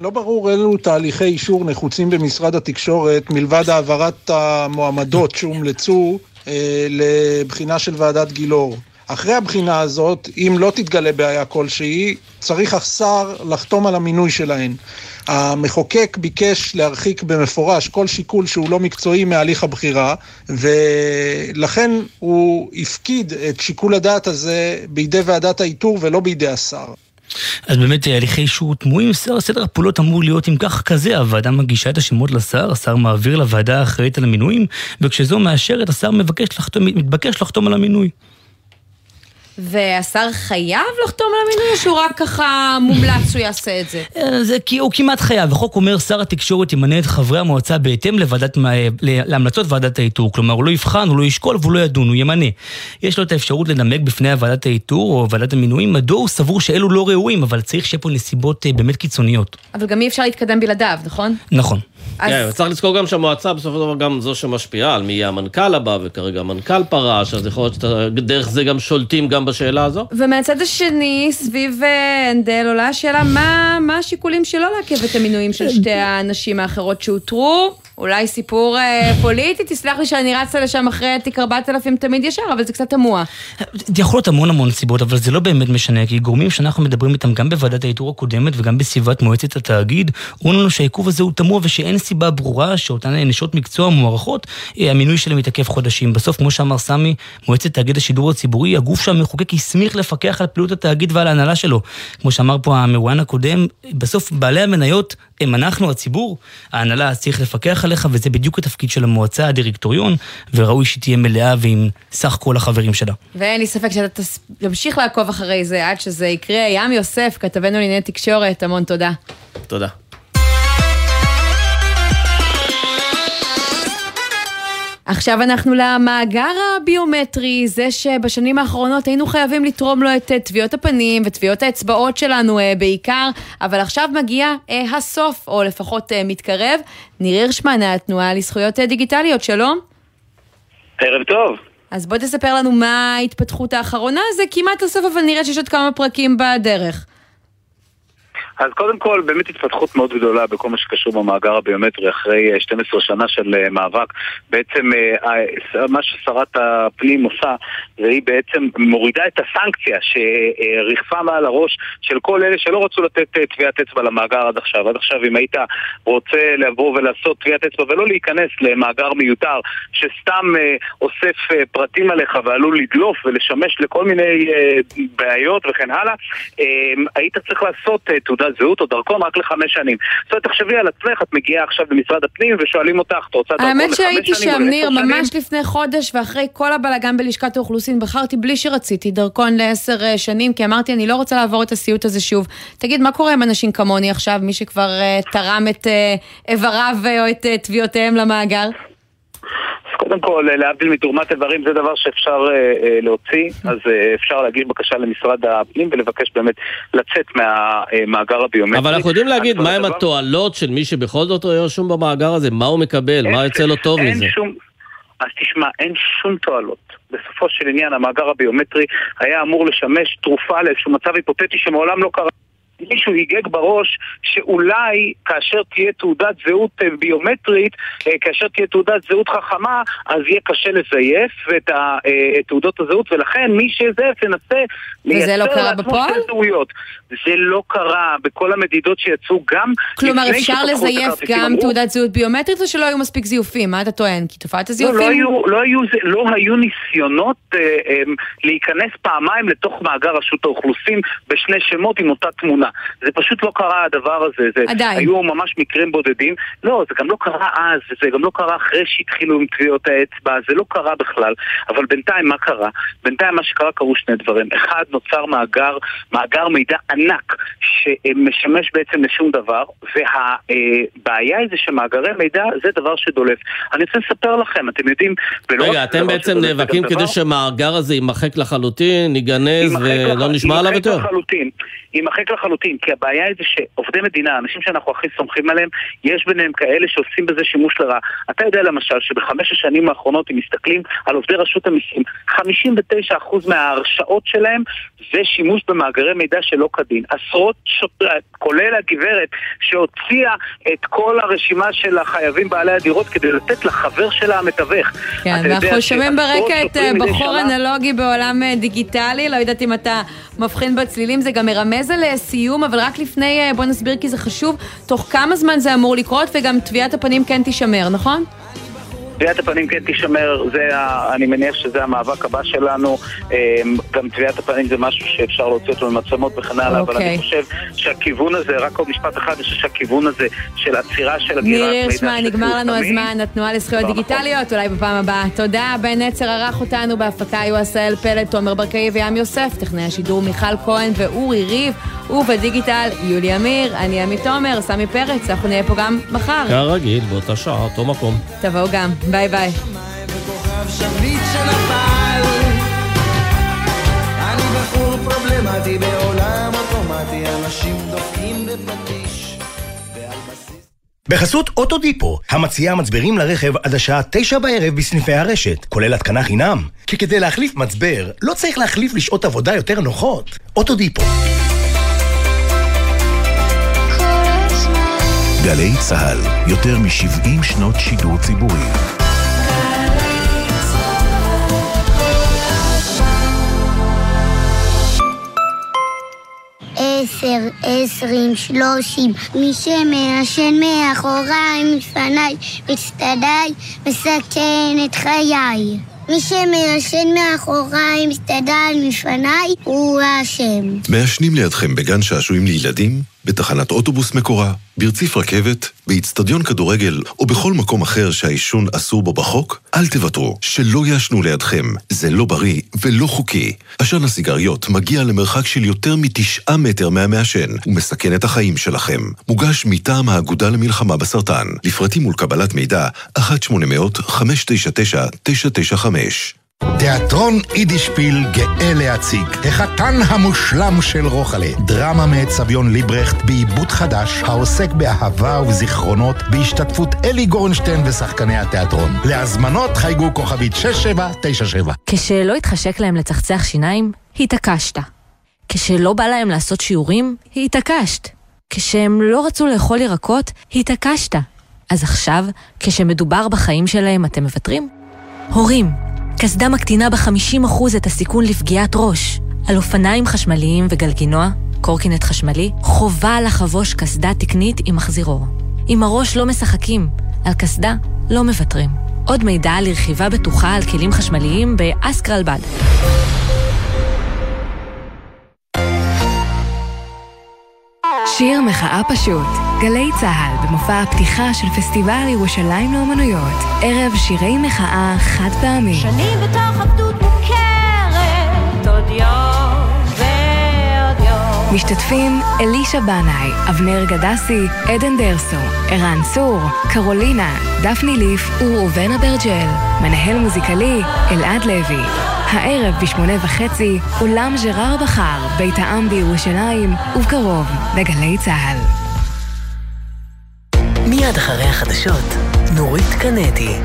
[SPEAKER 17] לא ברור אילו תהליכי אישור נחוצים במשרד התקשורת מלבד העברת המועמדות שהומלצו אה, לבחינה של ועדת גילאור. אחרי הבחינה הזאת, אם לא תתגלה בעיה כלשהי, צריך השר לחתום על המינוי שלהן. המחוקק ביקש להרחיק במפורש כל שיקול שהוא לא מקצועי מהליך הבחירה, ולכן הוא הפקיד את שיקול הדעת הזה בידי ועדת האיתור ולא בידי השר.
[SPEAKER 16] אז באמת הליכי אישור תמוהים, סדר, סדר הפעולות אמור להיות אם כך כזה, הוועדה מגישה את השמות לשר, השר מעביר לוועדה האחראית על המינויים, וכשזו מאשרת, השר מבקש לחתום, מתבקש לחתום על המינוי.
[SPEAKER 1] והשר חייב לחתום על המינוי או שהוא רק ככה מומלץ שהוא יעשה את זה?
[SPEAKER 16] אה, זה כי הוא כמעט חייב. החוק אומר שר התקשורת ימנה את חברי המועצה בהתאם לוועדת, להמלצות ועדת האיתור. כלומר, הוא לא יבחן, הוא לא ישקול והוא לא ידון, הוא ימנה. יש לו את האפשרות לנמק בפני ועדת האיתור או ועדת המינויים מדוע הוא סבור שאלו לא ראויים, אבל צריך שיהיה פה נסיבות אה, באמת קיצוניות.
[SPEAKER 1] אבל גם אי אפשר להתקדם בלעדיו, נכון?
[SPEAKER 16] נכון.
[SPEAKER 1] אז-
[SPEAKER 2] כן, צריך לזכור גם שהמועצה בסופו של דבר גם זו שמשפיעה על מי יהיה המנכ"ל הבא, וכרגע המנכ"ל פרש, אז יכול להיות שדרך זה גם שולטים גם בשאלה הזו.
[SPEAKER 1] ומהצד השני, סביב אה, הנדל עולה השאלה, מה, מה השיקולים שלא לעכב את המינויים של שתי הנשים האחרות שאותרו? אולי סיפור אה, פוליטי? תסלח לי שאני רצה לשם אחרי תיק 4000 תמיד ישר, אבל זה קצת תמוה.
[SPEAKER 16] זה יכול להיות המון המון סיבות, אבל זה לא באמת משנה, כי גורמים שאנחנו מדברים איתם גם בוועדת האיתור הקודמת וגם בסביבת מועצת התאגיד, אומרים לנו שהעיכוב הזה הוא תמוה ושאין סיבה ברורה שאותן נשות מקצוע מוערכות, אה, המינוי שלהם מתעכב חודשים. בסוף, כמו שאמר סמי, מועצת תאגיד השידור הציבורי, הגוף שהמחוקק הסמיך לפקח על פעילות התאגיד ועל ההנהלה שלו. כמו שאמר פה המרואיין הקודם, בסוף בעלי המניות הם אנחנו, הציבור. ההנהלה צריך לפקח עליך, וזה בדיוק התפקיד של המועצה, הדירקטוריון, וראוי שתהיה מלאה ועם סך כל החברים שלה.
[SPEAKER 1] ואין לי ספק שאתה תמשיך לעקוב אחרי זה עד שזה יקרה. ים יוסף, כתבנו לענייני תקשורת, המון תודה.
[SPEAKER 2] תודה.
[SPEAKER 1] עכשיו אנחנו למאגר הביומטרי, זה שבשנים האחרונות היינו חייבים לתרום לו את אה, טביעות הפנים וטביעות האצבעות שלנו אה, בעיקר, אבל עכשיו מגיע אה, הסוף, או לפחות מתקרב. ניר הירשמן, התנועה לזכויות דיגיטליות, שלום.
[SPEAKER 7] ערב טוב.
[SPEAKER 1] אז בוא תספר לנו מה ההתפתחות האחרונה, זה כמעט הסוף, אבל נראה שיש עוד כמה פרקים בדרך.
[SPEAKER 7] אז קודם כל, באמת התפתחות מאוד גדולה בכל מה שקשור במאגר הביומטרי אחרי אה, 12 שנה של אה, מאבק. בעצם אה, מה ששרת הפנים עושה, והיא בעצם מורידה את הסנקציה שריחפה מעל הראש של כל אלה שלא רצו לתת אה, טביעת אצבע למאגר עד עכשיו. עד עכשיו אם היית רוצה לבוא ולעשות טביעת אצבע ולא להיכנס למאגר מיותר שסתם אה, אוסף אה, פרטים עליך ועלול לדלוף ולשמש לכל מיני בעיות וכן הלאה, אה, היית צריך לעשות תעודת זהות או דרכון רק לחמש שנים. זאת אומרת, תחשבי על עצמך, את מגיעה עכשיו למשרד הפנים ושואלים אותך, את רוצה דרכון לחמש
[SPEAKER 1] האמת
[SPEAKER 7] שנים
[SPEAKER 1] שהייתי
[SPEAKER 7] או
[SPEAKER 1] שם, ניר,
[SPEAKER 7] שנים?"
[SPEAKER 1] ממש לפני חודש, ואחרי כל הבלאגן בלשכת האוכלוסין, בחרתי בלי שרציתי דרכון לעשר אה, שנים, כי אמרתי, אני לא רוצה לעבור את הסיוט הזה שוב. תגיד, מה קורה עם אנשים כמוני עכשיו, מי שכבר אה, תרם את אה, איבריו או את אה, תביעותיהם למאגר?
[SPEAKER 7] קודם כל, להבדיל מתרומת איברים זה דבר שאפשר אה, להוציא, אז אה, אפשר להגיש בקשה למשרד הפנים ולבקש באמת לצאת מהמאגר הביומטרי.
[SPEAKER 2] אבל אנחנו יודעים להגיד מהם
[SPEAKER 7] הדבר-
[SPEAKER 2] התועלות של מי שבכל זאת הוא רשום במאגר הזה, מה הוא מקבל, מה יוצא לו טוב
[SPEAKER 7] אין
[SPEAKER 2] מזה.
[SPEAKER 7] שום... אז תשמע, אין שום תועלות. בסופו של עניין, המאגר הביומטרי היה אמור לשמש תרופה לאיזשהו מצב היפותטי שמעולם לא קרה. מישהו היגג בראש שאולי כאשר תהיה תעודת זהות אה, ביומטרית, אה, כאשר תהיה תעודת זהות חכמה, אז יהיה קשה לזייף את אה, תעודות הזהות, ולכן מי שיזייף ינסה
[SPEAKER 1] לא
[SPEAKER 7] לייצר
[SPEAKER 1] קרה
[SPEAKER 7] לעצמו? שתי זהויות. זה לא קרה בכל המדידות שיצאו גם
[SPEAKER 1] כלומר, אפשר לזייף גם
[SPEAKER 7] אמרו,
[SPEAKER 1] תעודת זהות ביומטרית, או שלא היו מספיק זיופים? מה אתה טוען? כי תופעת
[SPEAKER 7] לא,
[SPEAKER 1] הזיופים...
[SPEAKER 7] לא, היו, לא, היו, לא היו ניסיונות אה, אה, להיכנס פעמיים לתוך מאגר רשות האוכלוסין בשני שמות עם אותה תמונה. זה פשוט לא קרה הדבר הזה. זה,
[SPEAKER 1] עדיין.
[SPEAKER 7] היו ממש מקרים בודדים. לא, זה גם לא קרה אז, זה גם לא קרה אחרי שהתחילו עם טביעות האצבע, זה לא קרה בכלל. אבל בינתיים מה קרה? בינתיים מה שקרה קרו שני דברים. אחד, נוצר מאגר, מאגר מידע ענק שמשמש בעצם לשום דבר, והבעיה היא זה שמאגרי מידע זה דבר שדולף. אני רוצה לספר לכם, אתם יודעים...
[SPEAKER 2] רגע, אתם בעצם נאבקים כדי
[SPEAKER 7] דבר-
[SPEAKER 2] שהמאגר הזה יימחק לחלוטין, ייגנז
[SPEAKER 7] יימחק
[SPEAKER 2] ולא
[SPEAKER 7] לח-
[SPEAKER 2] נשמע עליו
[SPEAKER 7] יימחק
[SPEAKER 2] יותר?
[SPEAKER 7] לחלוטין, יימחק לחלוטין, כי הבעיה היא זה שעובדי מדינה, אנשים שאנחנו הכי סומכים עליהם, יש ביניהם כאלה שעושים בזה שימוש לרעה. אתה יודע למשל שבחמש השנים האחרונות, אם מסתכלים על עובדי רשות המיסים, 59% מההרשאות שלהם זה שימוש במאגרי מידע שלא כדין. עשרות שוטרים, כולל הגברת שהוציאה את כל הרשימה של החייבים בעלי הדירות כדי לתת לחבר שלה המתווך.
[SPEAKER 1] כן, ואנחנו שומעים ברקע את אה, בחור אנלוגי בעולם אה, דיגיטלי, לא יודעת אם אתה מבחין בצלילים, זה גם מרמז על אה, סיום, אבל רק לפני, בוא נסביר כי זה חשוב, תוך כמה זמן זה אמור לקרות, וגם טביעת הפנים כן תישמר, נכון?
[SPEAKER 7] טביעת הפנים כן תישמר, זה אני מניח שזה המאבק הבא שלנו. אמ, גם טביעת הפנים זה משהו שאפשר להוציא אותו ממצלמות וכן הלאה, אבל
[SPEAKER 1] אוקיי.
[SPEAKER 7] אני חושב שהכיוון הזה, רק עוד משפט אחד, אני חושב שהכיוון הזה של עצירה של
[SPEAKER 1] ניר
[SPEAKER 7] הגירת מידע
[SPEAKER 1] הירשמן, נגמר לנו הזמן, התנועה לזכויות דיגיטליות, אולי בפעם הבאה. תודה, בן נצר ערך אותנו בהפקה היו עשהאל פלד, תומר ברקאי וים יוסף, טכנאי השידור מיכל כהן ואורי ריב, ובדיגיטל יולי אמיר, אני עמית תומר, סמי פרץ, אנחנו נהיה פה גם מחר.
[SPEAKER 2] כרגיל, באותה שעה, אותו מקום.
[SPEAKER 1] תבואו גם, ביי ביי.
[SPEAKER 18] בחסות אוטודיפו, המציעה מצברים לרכב עד השעה תשע בערב בסניפי הרשת, כולל התקנה חינם. כי כדי להחליף מצבר, לא צריך להחליף לשעות עבודה יותר נוחות. אוטודיפו.
[SPEAKER 9] גלי צה"ל, יותר מ-70 שנות שידור ציבורי.
[SPEAKER 19] עשר, עשרים, שלושים, מי שמעשן מאחוריי, מפניי, מצטדיי, מסכן את חיי. מי שמעשן מאחוריי, מצטדיי, מפניי, הוא האשם.
[SPEAKER 20] מעשנים לידכם בגן שעשועים לילדים, בתחנת אוטובוס מקורה, ברציף רכבת, באיצטדיון כדורגל או בכל מקום אחר שהעישון אסור בו בחוק, אל תוותרו, שלא יעשנו לידכם. זה לא בריא ולא חוקי. עשן הסיגריות מגיע למרחק של יותר מתשעה מטר מהמעשן ומסכן את החיים שלכם. מוגש מטעם האגודה למלחמה בסרטן. לפרטים ולקבלת מידע, 1-800-599-995.
[SPEAKER 21] תיאטרון יידישפיל גאה להציג החתן המושלם של רוחלה דרמה מאת סביון ליברכט בעיבוד חדש העוסק באהבה ובזיכרונות בהשתתפות אלי גורנשטיין ושחקני התיאטרון להזמנות חייגו כוכבית 6797
[SPEAKER 22] כשלא התחשק להם לצחצח שיניים, התעקשת. כשלא בא להם לעשות שיעורים, התעקשת. כשהם לא רצו לאכול ירקות, התעקשת. אז עכשיו, כשמדובר בחיים שלהם, אתם מוותרים? הורים, קסדה מקטינה ב-50% את הסיכון לפגיעת ראש. על אופניים חשמליים וגלגינוע, קורקינט חשמלי, חובה לחבוש קסדה תקנית עם מחזירור. עם הראש לא משחקים, על קסדה לא מוותרים. עוד מידע על רכיבה בטוחה על כלים חשמליים באסקרלבד.
[SPEAKER 17] שיר מחאה פשוט, גלי צה"ל במופע הפתיחה של פסטיבל ירושלים לאומנויות, ערב שירי מחאה חד פעמי.
[SPEAKER 23] שנים בתוך עבדות מוכרת, עוד יום ועוד יום.
[SPEAKER 17] משתתפים אלישע בנאי, אבנר גדסי, עדן דרסו, ערן צור, קרולינה, דפני ליף וראובן אברג'ל. מנהל מוזיקלי, אלעד לוי. הערב בשמונה וחצי, אולם ז'רר בחר, בית העם בירושלים, ובקרוב, בגלי צה"ל.
[SPEAKER 24] מיד אחרי החדשות, נורית קנדי.